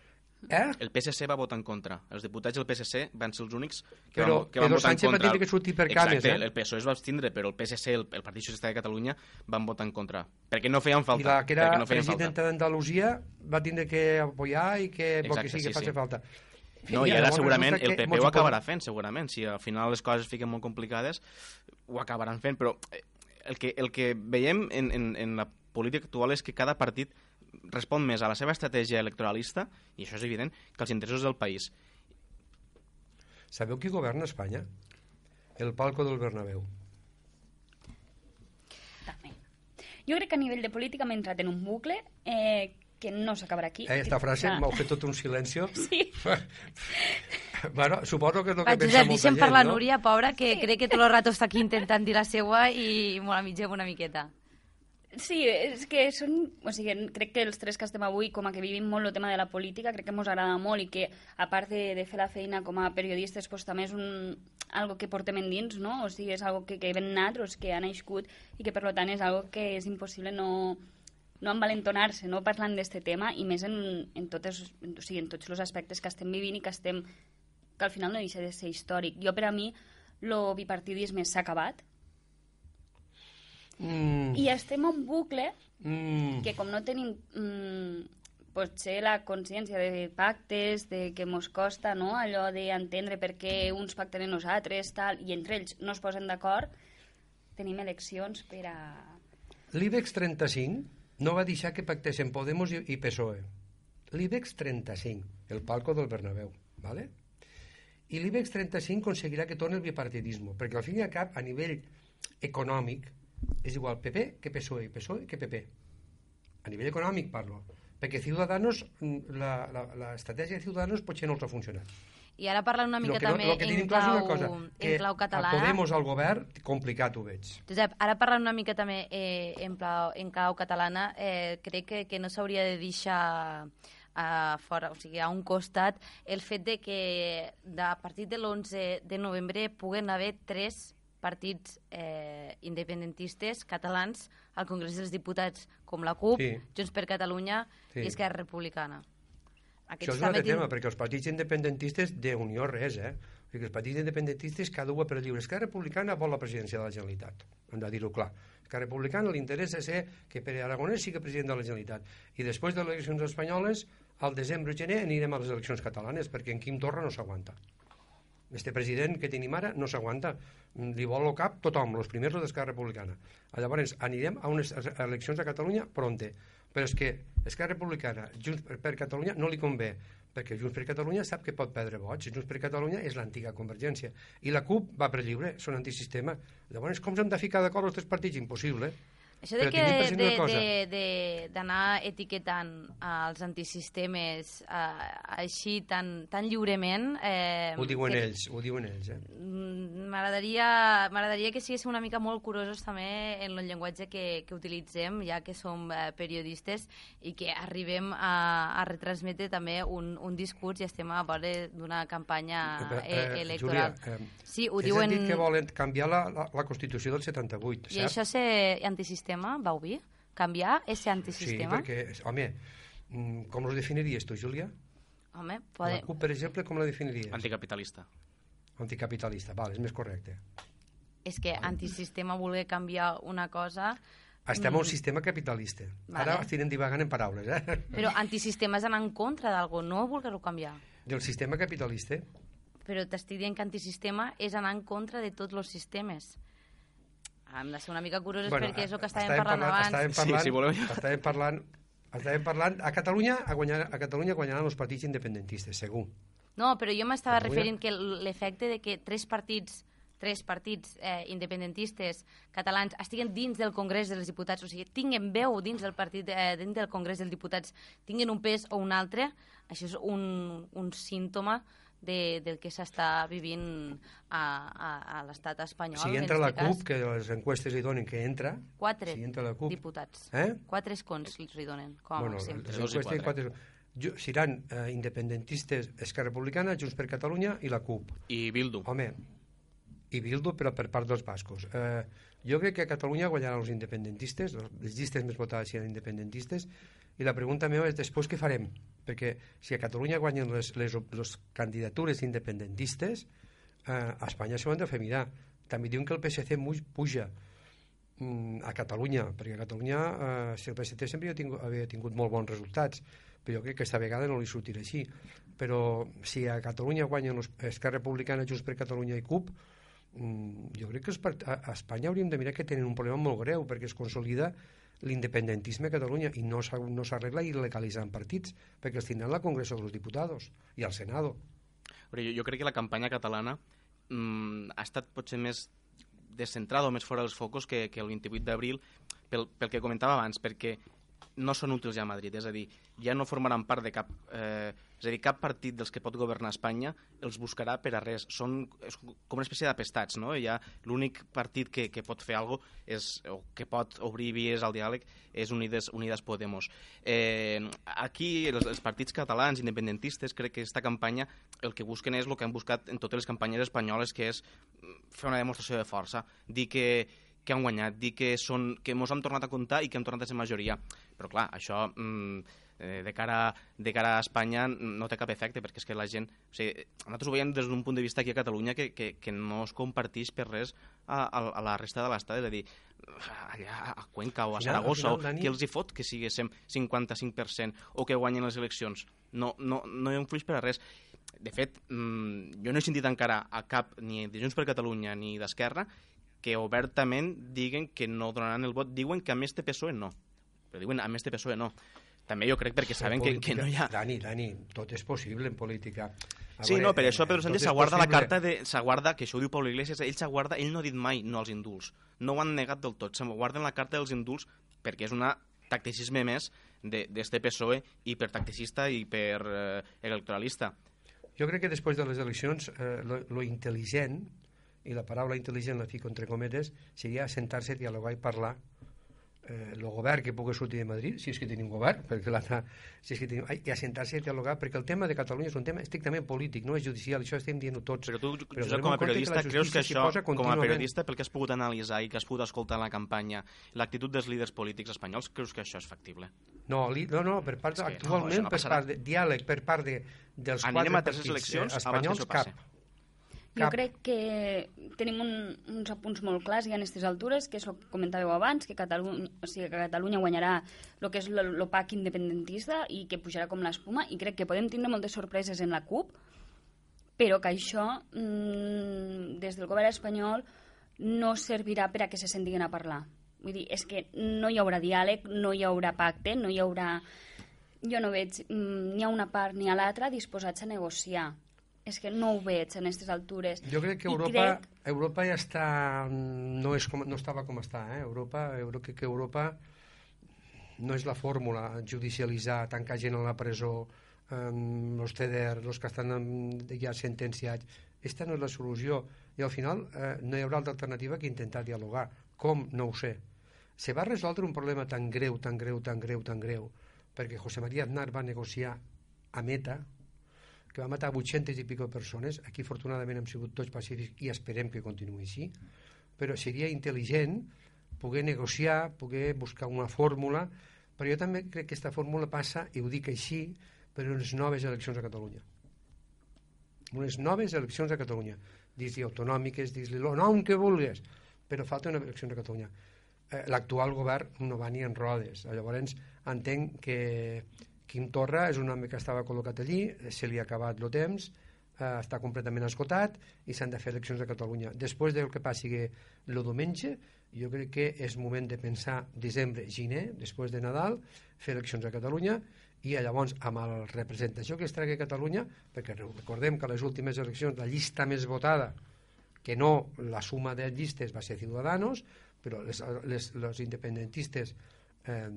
Eh? El PSC va votar en contra. Els diputats del PSC van ser els únics que Però van, que van Pedro votar Sánchez en va contra. tindre que sortir per cames, Exacte, eh? el PSOE es va abstindre, però el PSC, el, el Partit Socialista de Catalunya, van votar en contra. Perquè no feien falta. I la que era no presidenta d'Andalusia va tindre que apoyar i que Exacte, que sí que sí, faci sí. falta. No, i ara segurament el que PP ho acabarà fent, segurament. Si al final les coses es fiquen molt complicades, ho acabaran fent, però eh, el que, el que veiem en, en, en la política actual és que cada partit respon més a la seva estratègia electoralista, i això és evident, que als interessos del país. Sabeu qui governa Espanya? El palco del Bernabéu. També. Jo crec que a nivell de política hem entrat en un bucle eh, que no s'acabarà aquí. Eh, esta frase Ah. m'ha fet tot un silencio. [laughs] Sí. [laughs] bueno, suposo que és el Va, que pensa Josep, molta deixem gent, parlar no? Núria, pobra, que crec que tot el rato està aquí intentant dir la seua i molt a mitgem una miqueta. Sí, és que són... O sigui, crec que els tres que estem avui, com a que vivim molt el tema de la política, crec que ens agrada molt i que, a part de, de fer la feina com a periodistes, pues, també és un, algo que portem endins, no? O sigui, és algo que, que ven natros, que ha nascut i que, per tant, és algo que és impossible no, no envalentonar-se, no parlant d'este tema, i més en, en, totes, o sigui, en tots els aspectes que estem vivint i que estem que al final no deixa de ser històric. Jo, per a mi, el bipartidisme s'ha acabat, Mm, i estem en bucle mm, que com no tenim mm, potser la consciència de pactes, de que mos costa no? allò d'entendre per què uns pacten en nosaltres, tal, i entre ells no es posen d'acord, tenim eleccions per a... L'IBEX 35 no va deixar que pactessin Podemos i, i PSOE. L'IBEX 35, el palco del Bernabéu, ¿vale? I l'IBEX 35 aconseguirà que torni el bipartidisme, perquè al fin i al cap, a nivell econòmic, és igual PP que PSOE, PSOE que PP. A nivell econòmic parlo. perquè Ciudadanos, mm, l'estratègia de Ciudadanos potser no els ha funcionat. I ara parlant una mica Lo que, no, també lo que tenim en clar és clau, una cosa, que en clau a catalana. Podemos al govern, complicat ho veig. Josep, ara parlant una mica també eh, en, clau, en clau catalana, eh, crec que, que no s'hauria de deixar a fora, o sigui, a un costat, el fet de que de, a partir de l'11 de novembre puguen haver tres partits eh, independentistes catalans al Congrés dels Diputats, com la CUP, Sí. Junts per Catalunya Sí. i Esquerra Republicana. Això és un altre tin- tema, perquè els partits independentistes d'unió res, eh? O sigui, els partits independentistes cada un per lliure. Esquerra Republicana vol la presidència de la Generalitat, hem de dir-ho clar. Esquerra Republicana li interessa ser que Pere Aragonès sigui president de la Generalitat. I després de les eleccions espanyoles, al desembre o gener anirem a les eleccions catalanes, perquè en Quim Torra no s'aguanta. Este president que tenim ara no s'aguanta. Mm, Li vol el cap tothom, els primers els d'Esquerra Republicana. Llavors, anirem a unes eleccions a Catalunya pronte. Però és que Esquerra Republicana, Junts per, Catalunya, no li convé, perquè Junts per Catalunya sap que pot perdre vots. Junts per Catalunya és l'antiga Convergència. I la CUP va per lliure, són antisistema. Llavors, com s'han de ficar d'acord els tres partits? Impossible. Això de que d'anar etiquetant els antisistemes eh, així tan, tan lliurement... Eh, Ho diuen que- ells, ho diuen ells. Eh? Mm, M'agradaria que siguéssim una mica molt curosos també en el llenguatge que, que utilitzem, ja que som eh, periodistes i que arribem a, a retransmetre també un, un discurs i estem a vora d'una campanya eh, electoral. Júlia, eh, sí, ho diuen... que volen canviar la, la, la Constitució del 78, I cert? això és ser antisistema, vau dir? Canviar és ser Sí, antisistema? perquè, home, mm, com els definiries tu, Júlia? Home, La pode... CUP, per exemple, com la definiries? Anticapitalista. Anticapitalista, val, és més correcte. és que antisistema voler canviar una cosa... Estem a un sistema capitalista. Vale. Ara estirem divagant en paraules, eh? Però antisistema és anar en contra d'algú, no voler-ho canviar. Del sistema capitalista. Però t'estic dient que antisistema és anar en contra de tots els sistemes. Hem de ser una mica curoses bueno, perquè és el que estàvem, parlant, abans. Estàvem Sí, parlant, si voleu. estàvem parlant, estàvem parlant... A Catalunya, a, guanyar, a Catalunya guanyaran els partits independentistes, segur. No, però jo m'estava Catalunya. referint que l'efecte de que tres partits tres partits eh, independentistes catalans estiguen dins del Congrés dels Diputats, o sigui, tinguen veu dins del partit eh, dins del Congrés dels Diputats, tinguen un pes o un altre, això és un, un símptoma de, del que s'està vivint a, a, a l'estat espanyol. Si en entra la este cas. CUP, que les enquestes hi donen que entra, Quatre si entra la CUP... diputats. Eh? Quatre escons li donen, com a bueno, màxim. les enquestes quatre. quatre. Ju- seran eh, independentistes Esquerra Republicana, Junts per Catalunya i la CUP. I Bildu. Home, i Bildu, però per part dels bascos. Eh, jo crec que a Catalunya guanyaran els independentistes, les llistes més votades seran independentistes, i la pregunta meva és després què farem? Perquè si a Catalunya guanyen les, les, les candidatures independentistes, eh, a Espanya s'ho han de fer mirar. També diuen que el PSC puja mm, a Catalunya, perquè a Catalunya, eh, si el PSC sempre havia tingut, havia tingut molt bons resultats, però jo crec que aquesta vegada no li sortirà així. Però si a Catalunya guanyen los- Esquerra Republicana, Junts per Catalunya i CUP, mm, jo crec que els a a Espanya hauríem de mirar que tenen un problema molt greu perquè es consolida l'independentisme a Catalunya i no s'ha- no s'arregla il·legalitzant partits perquè els tindran al Congreso dels Diputats i al Senado. Però jo, jo crec que la campanya catalana mm, ha estat potser més descentrada o més fora dels focus que, que el 28 d'abril pel, pel que comentava abans, perquè no són útils ja a Madrid, és a dir, ja no formaran part de cap... Eh, és a dir, cap partit dels que pot governar Espanya els buscarà per a res. Són com una espècie d'apestats, no? Ja l'únic partit que, que pot fer alguna cosa és, o que pot obrir vies al diàleg és Unides, Unides Podemos. Eh, aquí, els, els partits catalans independentistes, crec que aquesta campanya el que busquen és el que han buscat en totes les campanyes espanyoles, que és fer una demostració de força, dir que, que han guanyat, dir que, són, que mos han tornat a comptar i que hem tornat a ser majoria. Però clar, això mm, eh, de, cara, de cara a Espanya no té cap efecte, perquè és que la gent... O sigui, nosaltres ho veiem des d'un punt de vista aquí a Catalunya que, que, que no es comparteix per res a, a, a la resta de l'estat, és a dir, allà a Cuenca o a final- Saragossa, final, o que els hi fot que siguéssim 55% o que guanyen les eleccions. No, no, no hi influeix per a res. De fet, mm, jo no he sentit encara a cap, ni de Junts per Catalunya ni d'Esquerra, que obertament diguen que no donaran el vot. Diuen que a més de PSOE no. Però diuen a més de PSOE no. També jo crec perquè saben que, que no hi ha... Dani, Dani, tot és possible en política. A Sí, veure, no, per això eh, Pedro Sánchez s'aguarda la carta de... S'aguarda, que això ho diu Pablo Iglesias, ell s'aguarda, ell no ha dit mai no als indults. No ho han negat del tot, s'aguarden la carta dels indults perquè és un tacticisme més d'este PSOE hipertacticista i per eh, electoralista. Jo crec que després de les eleccions eh, lo, lo intel·ligent, i la paraula intel·ligent la fico entre cometes, seria sentar-se, dialogar i parlar eh, el govern que pugui sortir de Madrid, si és que tenim govern, [laughs] perquè l'altre, si és que tenim, ai, i assentar-se i dialogar, perquè el tema de Catalunya és un tema estrictament polític, no és judicial, això estem dient tots. Però tu, Però Josep, com a periodista, la creus que això, com a periodista, pel que has pogut analitzar i que has pogut escoltar en la campanya, l'actitud dels líders polítics espanyols, creus que això és factible? No, li, no, no, per part, que no, actualment, això no per part de diàleg, per part de, dels Anirem quatre partits eleccions eh, que espanyols, passi. Cap. Jo crec que tenim un, uns apunts molt clars ja en aquestes altures, que és el que comentàveu abans, que Catalunya, o sigui, que Catalunya guanyarà el que és l'OPAC independentista i que pujarà com l'espuma, i crec que podem tindre moltes sorpreses en la CUP, però que això, mmm, des del govern espanyol, no servirà per a que se sentin a parlar. Vull dir, és que no hi haurà diàleg, no hi haurà pacte, no hi haurà... Jo no veig mm, ni a una part ni a l'altra disposats a negociar. És que no ho veig en aquestes altures. Jo crec que I Europa, crec- Europa ja està... No, és com, no estava com està, eh? Europa, jo crec que Europa no és la fórmula judicialitzar, tancar gent a la presó, um, els CEDER, els que estan ja sentenciats. Esta no és la solució. I al final eh, no hi haurà altra alternativa que intentar dialogar. Com? No ho sé. Se va resoldre un problema tan greu, tan greu, tan greu, tan greu, perquè José María Aznar va negociar a Meta, que va matar 800 i pico persones. Aquí, afortunadament, hem sigut tots pacífics i esperem que continuï així. Però seria intel·ligent poder negociar, poder buscar una fórmula, però jo també crec que aquesta fórmula passa, i ho dic així, per unes noves eleccions a Catalunya. Unes noves eleccions a Catalunya. Dis-li autonòmiques, dis-li el nom que vulguis, però falta una elecció a Catalunya. Eh, L'actual govern no va ni en rodes. Llavors, entenc que Quim Torra és un home que estava col·locat allí, se li ha acabat el temps, eh, està completament esgotat i s'han de fer eleccions a Catalunya. Després del que passi el diumenge, jo crec que és moment de pensar desembre, gener, després de Nadal, fer eleccions a Catalunya i llavors amb la representació que es tregui a Catalunya, perquè recordem que les últimes eleccions la llista més votada que no la suma de llistes va ser Ciudadanos, però les, les, les independentistes eh,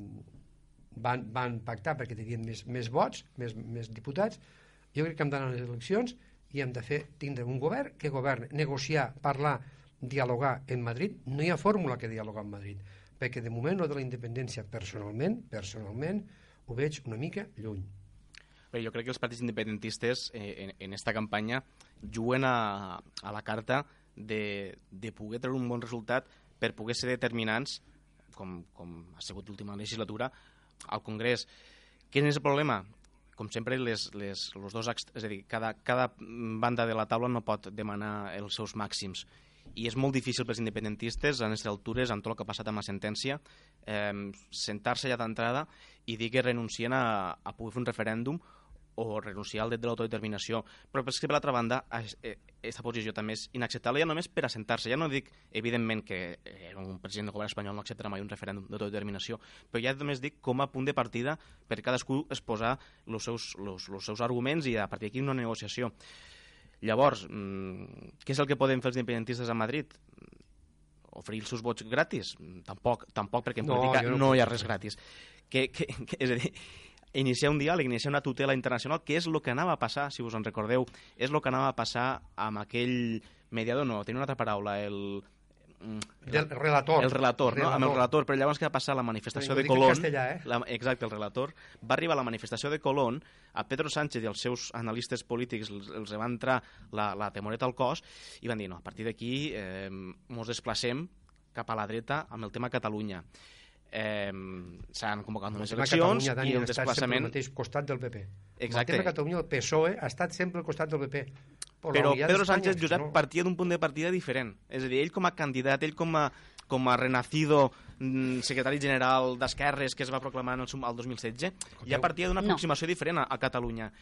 van, van pactar perquè tenien més, més vots, més, més diputats. Jo crec que hem d'anar a les eleccions i hem de fer tindre un govern que governi, negociar, parlar, dialogar en Madrid. No hi ha fórmula que dialogar en Madrid, perquè de moment lo de la independència personalment, personalment, ho veig una mica lluny. Bé, jo crec que els partits independentistes eh, en, en esta campanya juguen a, a la carta de, de poder treure un bon resultat per poder ser determinants, com, com ha sigut l'última legislatura, al Congrés. Quin és el problema? Com sempre, les, les, los dos, és a dir, cada, cada banda de la taula no pot demanar els seus màxims. I és molt difícil pels independentistes, a aquestes altures, amb tot el que ha passat amb la sentència, eh, sentar-se ja d'entrada i dir que renuncien a, a poder fer un referèndum o renunciar al dret de l'autodeterminació. Però és que, per l'altra banda, aquesta posició també és inacceptable ja només per assentar-se. Ja no dic, evidentment, que eh, un president del govern espanyol no acceptarà mai un referèndum d'autodeterminació, però ja només dic com a punt de partida per cadascú exposar els seus, los, los seus arguments i a partir d'aquí una negociació. Llavors, mm, què és el que poden fer els independentistes a Madrid? Oferir els seus vots gratis? Tampoc, tampoc perquè en No, política no no, hi ha res gratis. Que, que, que, és a dir, iniciar un diàleg, iniciar una tutela internacional, que és el que anava a passar, si us en recordeu, és el que anava a passar amb aquell mediador, no, tenia una altra paraula, el... mm, Del relator. el relator, no? amb el relator, però llavors què va passar la manifestació Ho de Colón, eh? la, exacte, el relator, va arribar a la manifestació de Colón, a Pedro Sánchez i els seus analistes polítics els, els va entrar la, la temoreta al cos i van dir, no, a partir d'aquí eh, mos desplacem cap a la dreta amb el tema Catalunya. Eh, S'han convocat unes eleccions Catalunya, Dani, i el ha estat sempre desplaçament... al mateix costat del PP. Exacte. El tema Catalunya, el PSOE, ha estat sempre al costat del PP. Però, Però Pedro Sánchez Josep no. partia d'un punt de partida diferent. És a dir, ell com a candidat, ell com a, com a renacido mm, secretari general d'Esquerres que es va proclamar en el, el 2016, ja partia d'una No. aproximació diferent a, a Catalunya.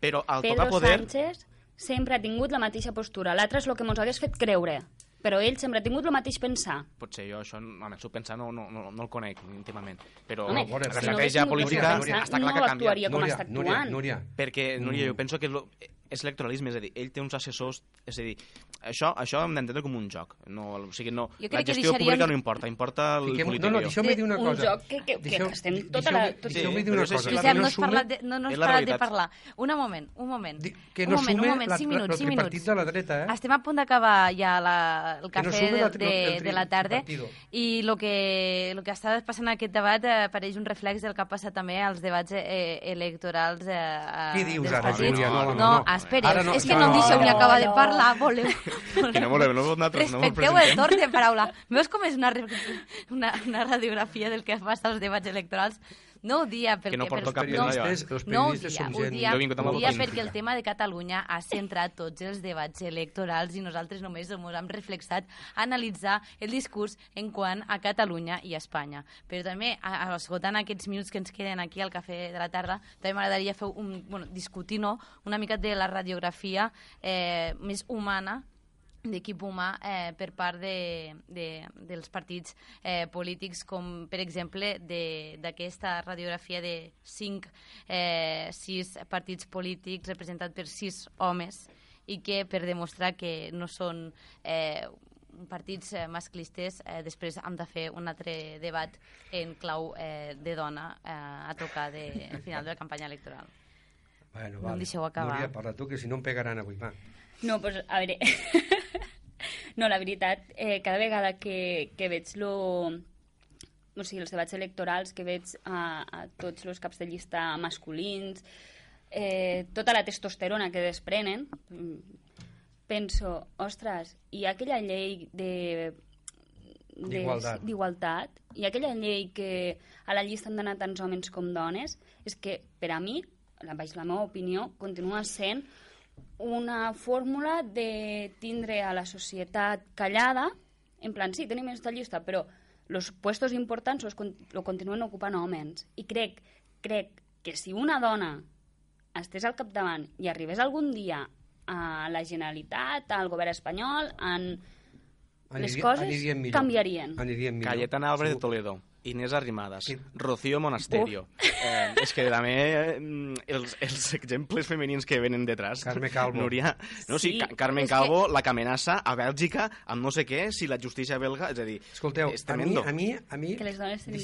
Però al Pedro tocar poder... Sánchez sempre ha tingut la mateixa postura. L'altre és el que ens hagués fet creure. Però ell sempre ha tingut el mateix pensar. Potser jo això, home, el seu pensar no, no, no, no el conec íntimament, però Home, veure, la si no estratègia hagués tingut política seu està clar que no canvia. actuaria com Núria, està Núria, actuant. Núria, Perquè, Núria, Mm. jo penso que lo, és electoralisme, és a dir, ell té uns assessors, és a dir, això, això hem d'entendre com un joc. No, o sigui, no, Jo la crec que gestió deixaríem- pública no importa, importa el Fiquem, no, polític. no, deixeu-me dir una un cosa. joc que- que- que Deixeu- gastem tota la- tot- Deixeu-me dir una cosa. Josep, que no has sume- parlat de, no, no has parat de parlar. Un moment, un moment. Di- que un no moment, sume un moment, la- 5 la- minuts, el 5 minuts. tripartit de la dreta, eh? Estem a punt d'acabar ja la, el Que no cafè sume de, la de, el tri- de la tarda i el que, lo que està passant en aquest debat eh, pareix un reflex del que ha passat també als debats eh, electorals eh, a- Què dius ara. Júlia? No, no, no, no. no- és que no, no, em no, deixeu ni no, acabar de no. parlar, voleu... [laughs] Que no voleu, no vosaltres no Respecteu el torn de paraula. Veus com és una, una, una radiografia del que passa als debats electorals? No ho dia perquè... Que no porto per- cap no, periodistes, els no ho dia, ho gent... dia, ho dia perquè el tema de Catalunya ha centrat tots els debats electorals i nosaltres només ens hem reflexat a analitzar el discurs en quant a Catalunya i a Espanya. Però també, esgotant aquests minuts que ens queden aquí al Cafè de la Tarda, també m'agradaria fer un, bueno, discutir no, una mica de la radiografia eh, més humana d'equip humà eh, per part de, de, dels partits eh, polítics, com per exemple de- d'aquesta radiografia de cinc, eh, sis partits polítics representats per sis homes i que per demostrar que no són eh, partits eh, masclistes, eh, després hem de fer un altre debat en clau eh, de dona eh, a tocar de, al final de la campanya electoral. Bueno, No em deixeu acabar. Núria, parla tu, que si no em pegaran avui, va. No, doncs, a veure... [laughs] no, la veritat, eh, cada vegada que, que veig lo, o sigui, els debats electorals, que veig a, a tots els caps de llista masculins, eh, tota la testosterona que desprenen, penso, ostres, i aquella llei de D'igualtat. i aquella llei que a la llista han d'anar tants homes com dones és que per a mi, la, la meva opinió, continua sent una fórmula de tindre a la societat callada, en plan, sí, tenim aquesta llista, però els puestos importants los, con- lo continuen ocupant homes. I crec, crec que si una dona estés al capdavant i arribés algun dia a la Generalitat, al govern espanyol, en... les Aniria- coses anirien millor. canviarien. Anirien millor. Cayetana Álvarez de. Toledo, Inés Arrimadas, Sí. Rocío Monasterio. Eh, és que també eh, els, els exemples femenins que venen detrás. Carme Calvo. Núria, no, sí, Sí, Ca Carmen és que- Calvo, la que amenaça a Bèlgica amb no sé què, si la justícia belga... És a dir, Escolteu, és a mi, tremendo. a mi, a mi, Que les dones a mi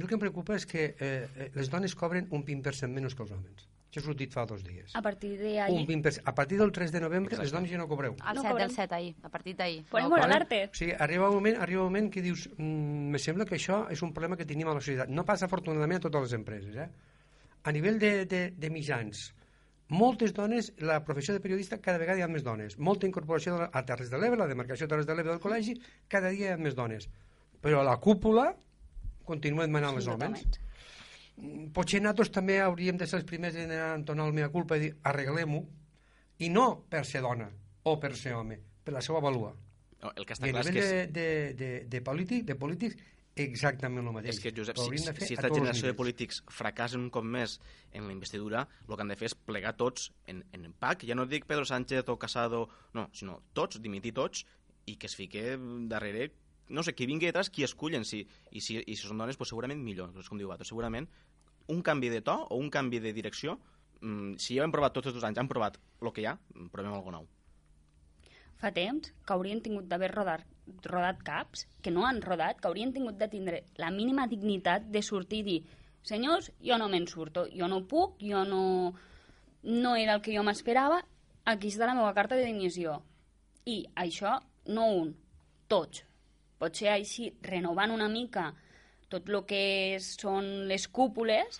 el que em preocupa és que eh, eh, les dones cobren un 20% menys que els homes. Això ha sortit fa dos dies. A partir de Un ahí 20%. A partir del 3 de novembre, Exacte. les dones ja no cobreu. Al No 7 cobrem. del 7 ahir, a partir d'ahir. Podem No, l'arte. O sigui, arriba un moment, arriba un moment que dius mm, me sembla que això és un problema que tenim a la societat. No passa afortunadament a totes les empreses. Eh? A nivell de, de, de mitjans, moltes dones, la professió de periodista cada vegada hi ha més dones. Molta incorporació a Terres de l'Ebre, la demarcació de Terres de l'Ebre del col·legi, cada dia hi ha més dones. Però a la cúpula continuen manant els homes. Totalment. Potser nosaltres també hauríem de ser els primers en entonar el mea culpa i dir arreglem-ho, i no per ser dona o per ser home, per la seva valua. No, el que I està a clar és que... de, de, de, de, polític, de polítics, exactament el mateix. És que, Josep, si, si esta generació de polítics fracassen un cop més en la investidura, el que han de fer és plegar tots en, en PAC. Ja no dic Pedro Sánchez o Casado, no, sinó tots, dimitir tots, i que es fique darrere no sé, qui vingui detrás, qui escullen, si, i, si, i si són dones, pues, segurament millor, és com diu Bato, segurament un canvi de to o un canvi de direcció, mm, si ja hem provat tots els anys, han provat el que hi ha, provem alguna nou. Fa temps que haurien tingut d'haver rodat, rodat caps, que no han rodat, que haurien tingut de tindre la mínima dignitat de sortir i dir senyors, jo no me'n surto, jo no puc, jo no, no era el que jo m'esperava, aquí està la meva carta de dimissió. I això, no un, tots. Potser així, renovant una mica tot el que són les cúpules,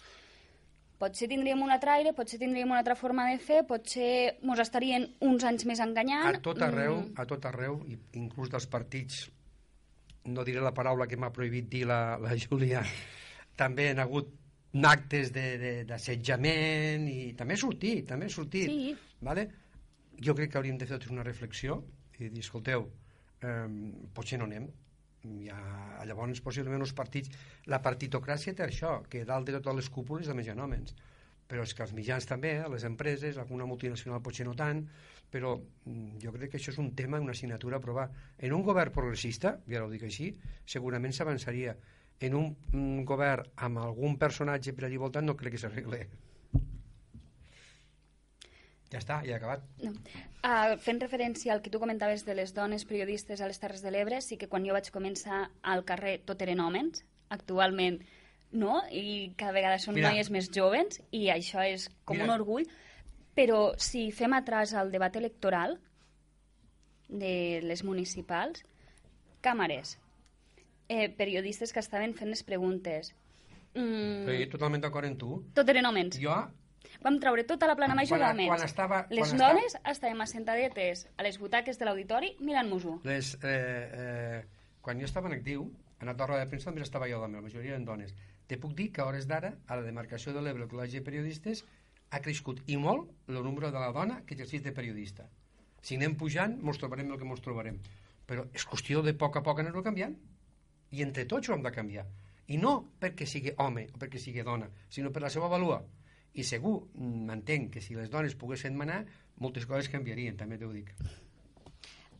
potser tindríem un altre aire, potser tindríem una altra forma de fer, potser mos estarien uns anys més enganyant. A tot arreu, Mm, a tot arreu, i inclús dels partits, no diré la paraula que m'ha prohibit dir la, la Júlia, també han hagut actes de- de- d'assetjament i també ha sortit, també ha sortit. Sí. Vale? Jo crec que hauríem de fer una reflexió i dir, escolteu, eh, potser no anem. Ja, llavors, possiblement, els partits... La partitocràcia té això, que dalt de totes les cúpules només hi però és que els mitjans també, eh, les empreses, alguna multinacional potser no tant, però mm, jo crec que això és un tema, una assignatura a provar. En un govern progressista, ara ho dic així, segurament s'avançaria. En un mm, govern amb algun personatge per allà voltant no crec que s'arregle. Ja està, ja he acabat. No. Uh, fent referència al que tu comentaves de les dones periodistes a les Terres de l'Ebre, sí que quan jo vaig començar al carrer tot eren homes, actualment no, i cada vegada són Mira. noies més joves, i això és com Mira. un orgull, però si fem atràs al debat electoral de les municipals, càmeres, eh, periodistes que estaven fent les preguntes, mm, Però jo totalment d'acord amb tu. tot eren homes. Jo, Vam treure tota la plana major Quan- d'homes. quan estava- Les quan dones estàvem assentadetes a les butaques de l'auditori mirant-nos-ho. les, eh, eh, quan jo estava en actiu, en la torre de premsa també estava jo la majoria eren dones. Te puc dir que a hores d'ara, a la demarcació de l'Ebre, el Col·legi de Periodistes, ha crescut i molt el número de la dona que exerceix de periodista. Si anem pujant, mos trobarem el que mos trobarem. Però és qüestió de poc a poc anar-ho canviant. I entre tots ho hem de canviar. I no perquè sigui home o perquè sigui dona, sinó per la seva valua. I segur, m'entenc, que si les dones poguessin manar, moltes coses canviarien, també t'ho dic.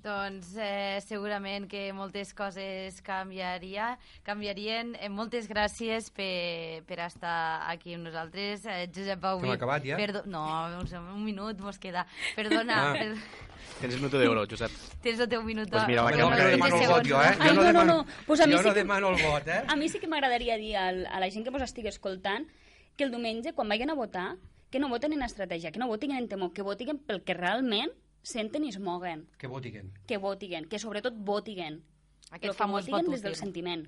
Doncs eh, segurament que moltes coses canviaria, canviarien. Eh, moltes gràcies per, per estar aquí amb nosaltres. Eh, Josep Bauvi. Hem acabat ja? Perdo no, un, un minut mos queda. Perdona, Ah. per, Tens el minut d'euro, Josep. tens el teu minut. Pues mira, va, Jo que no no demano el vot, jo, eh? Ai, jo no, no, demano, no. Pues a mi jo sí no que- demano el vot, eh? A mi sí que m'agradaria dir a la gent que vos estigui escoltant que el diumenge, quan vagin a votar, que no voten en estratègia, que no votin en temor, que votin pel que realment senten i es moguen. Que votiguen. Que votiguen, que sobretot votiguen. Aquest famós vot des del útil. sentiment.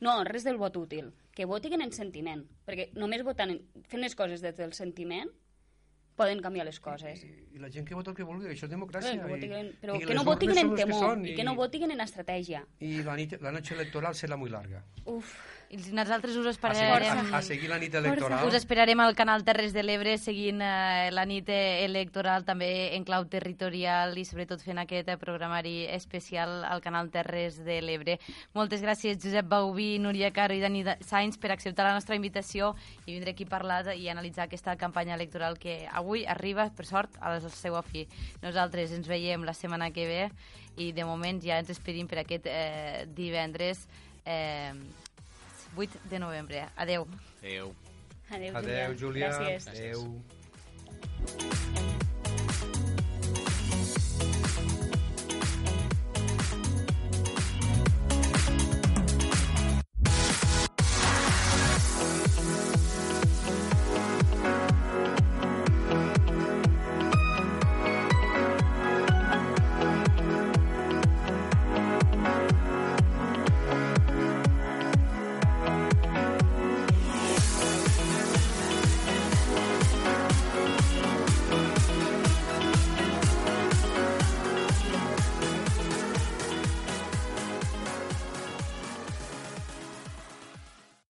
No, res del vot útil. Que votiguen en sentiment. Perquè només votant, en- fent les coses des del sentiment, poden canviar les coses. I, I la gent que vota el que vulgui, això és democràcia. Però, I, però i que no votiguen urnes en les que temor són, i que no votiguen en estratègia. I la, nit, la noche electoral serà molt larga. Uf, I nosaltres us A esperarem... seguir, a, a seguir la nit electoral. Us esperarem al canal Terres de l'Ebre seguint eh, la nit eh, electoral també en clau territorial i sobretot fent aquest eh, programari especial al canal Terres de l'Ebre. Moltes gràcies Josep Bauví, Núria Caro i Dani Da- Sainz per acceptar la nostra invitació i vindre aquí a parlar i analitzar aquesta campanya electoral que avui arriba, per sort, a la seva fi. Nosaltres ens veiem la setmana que ve i de moment ja ens despedim per aquest eh, divendres eh, 8 de novembre. Adeu. Adéu. adéu, Adéu, Júlia. Gràcies. Adéu.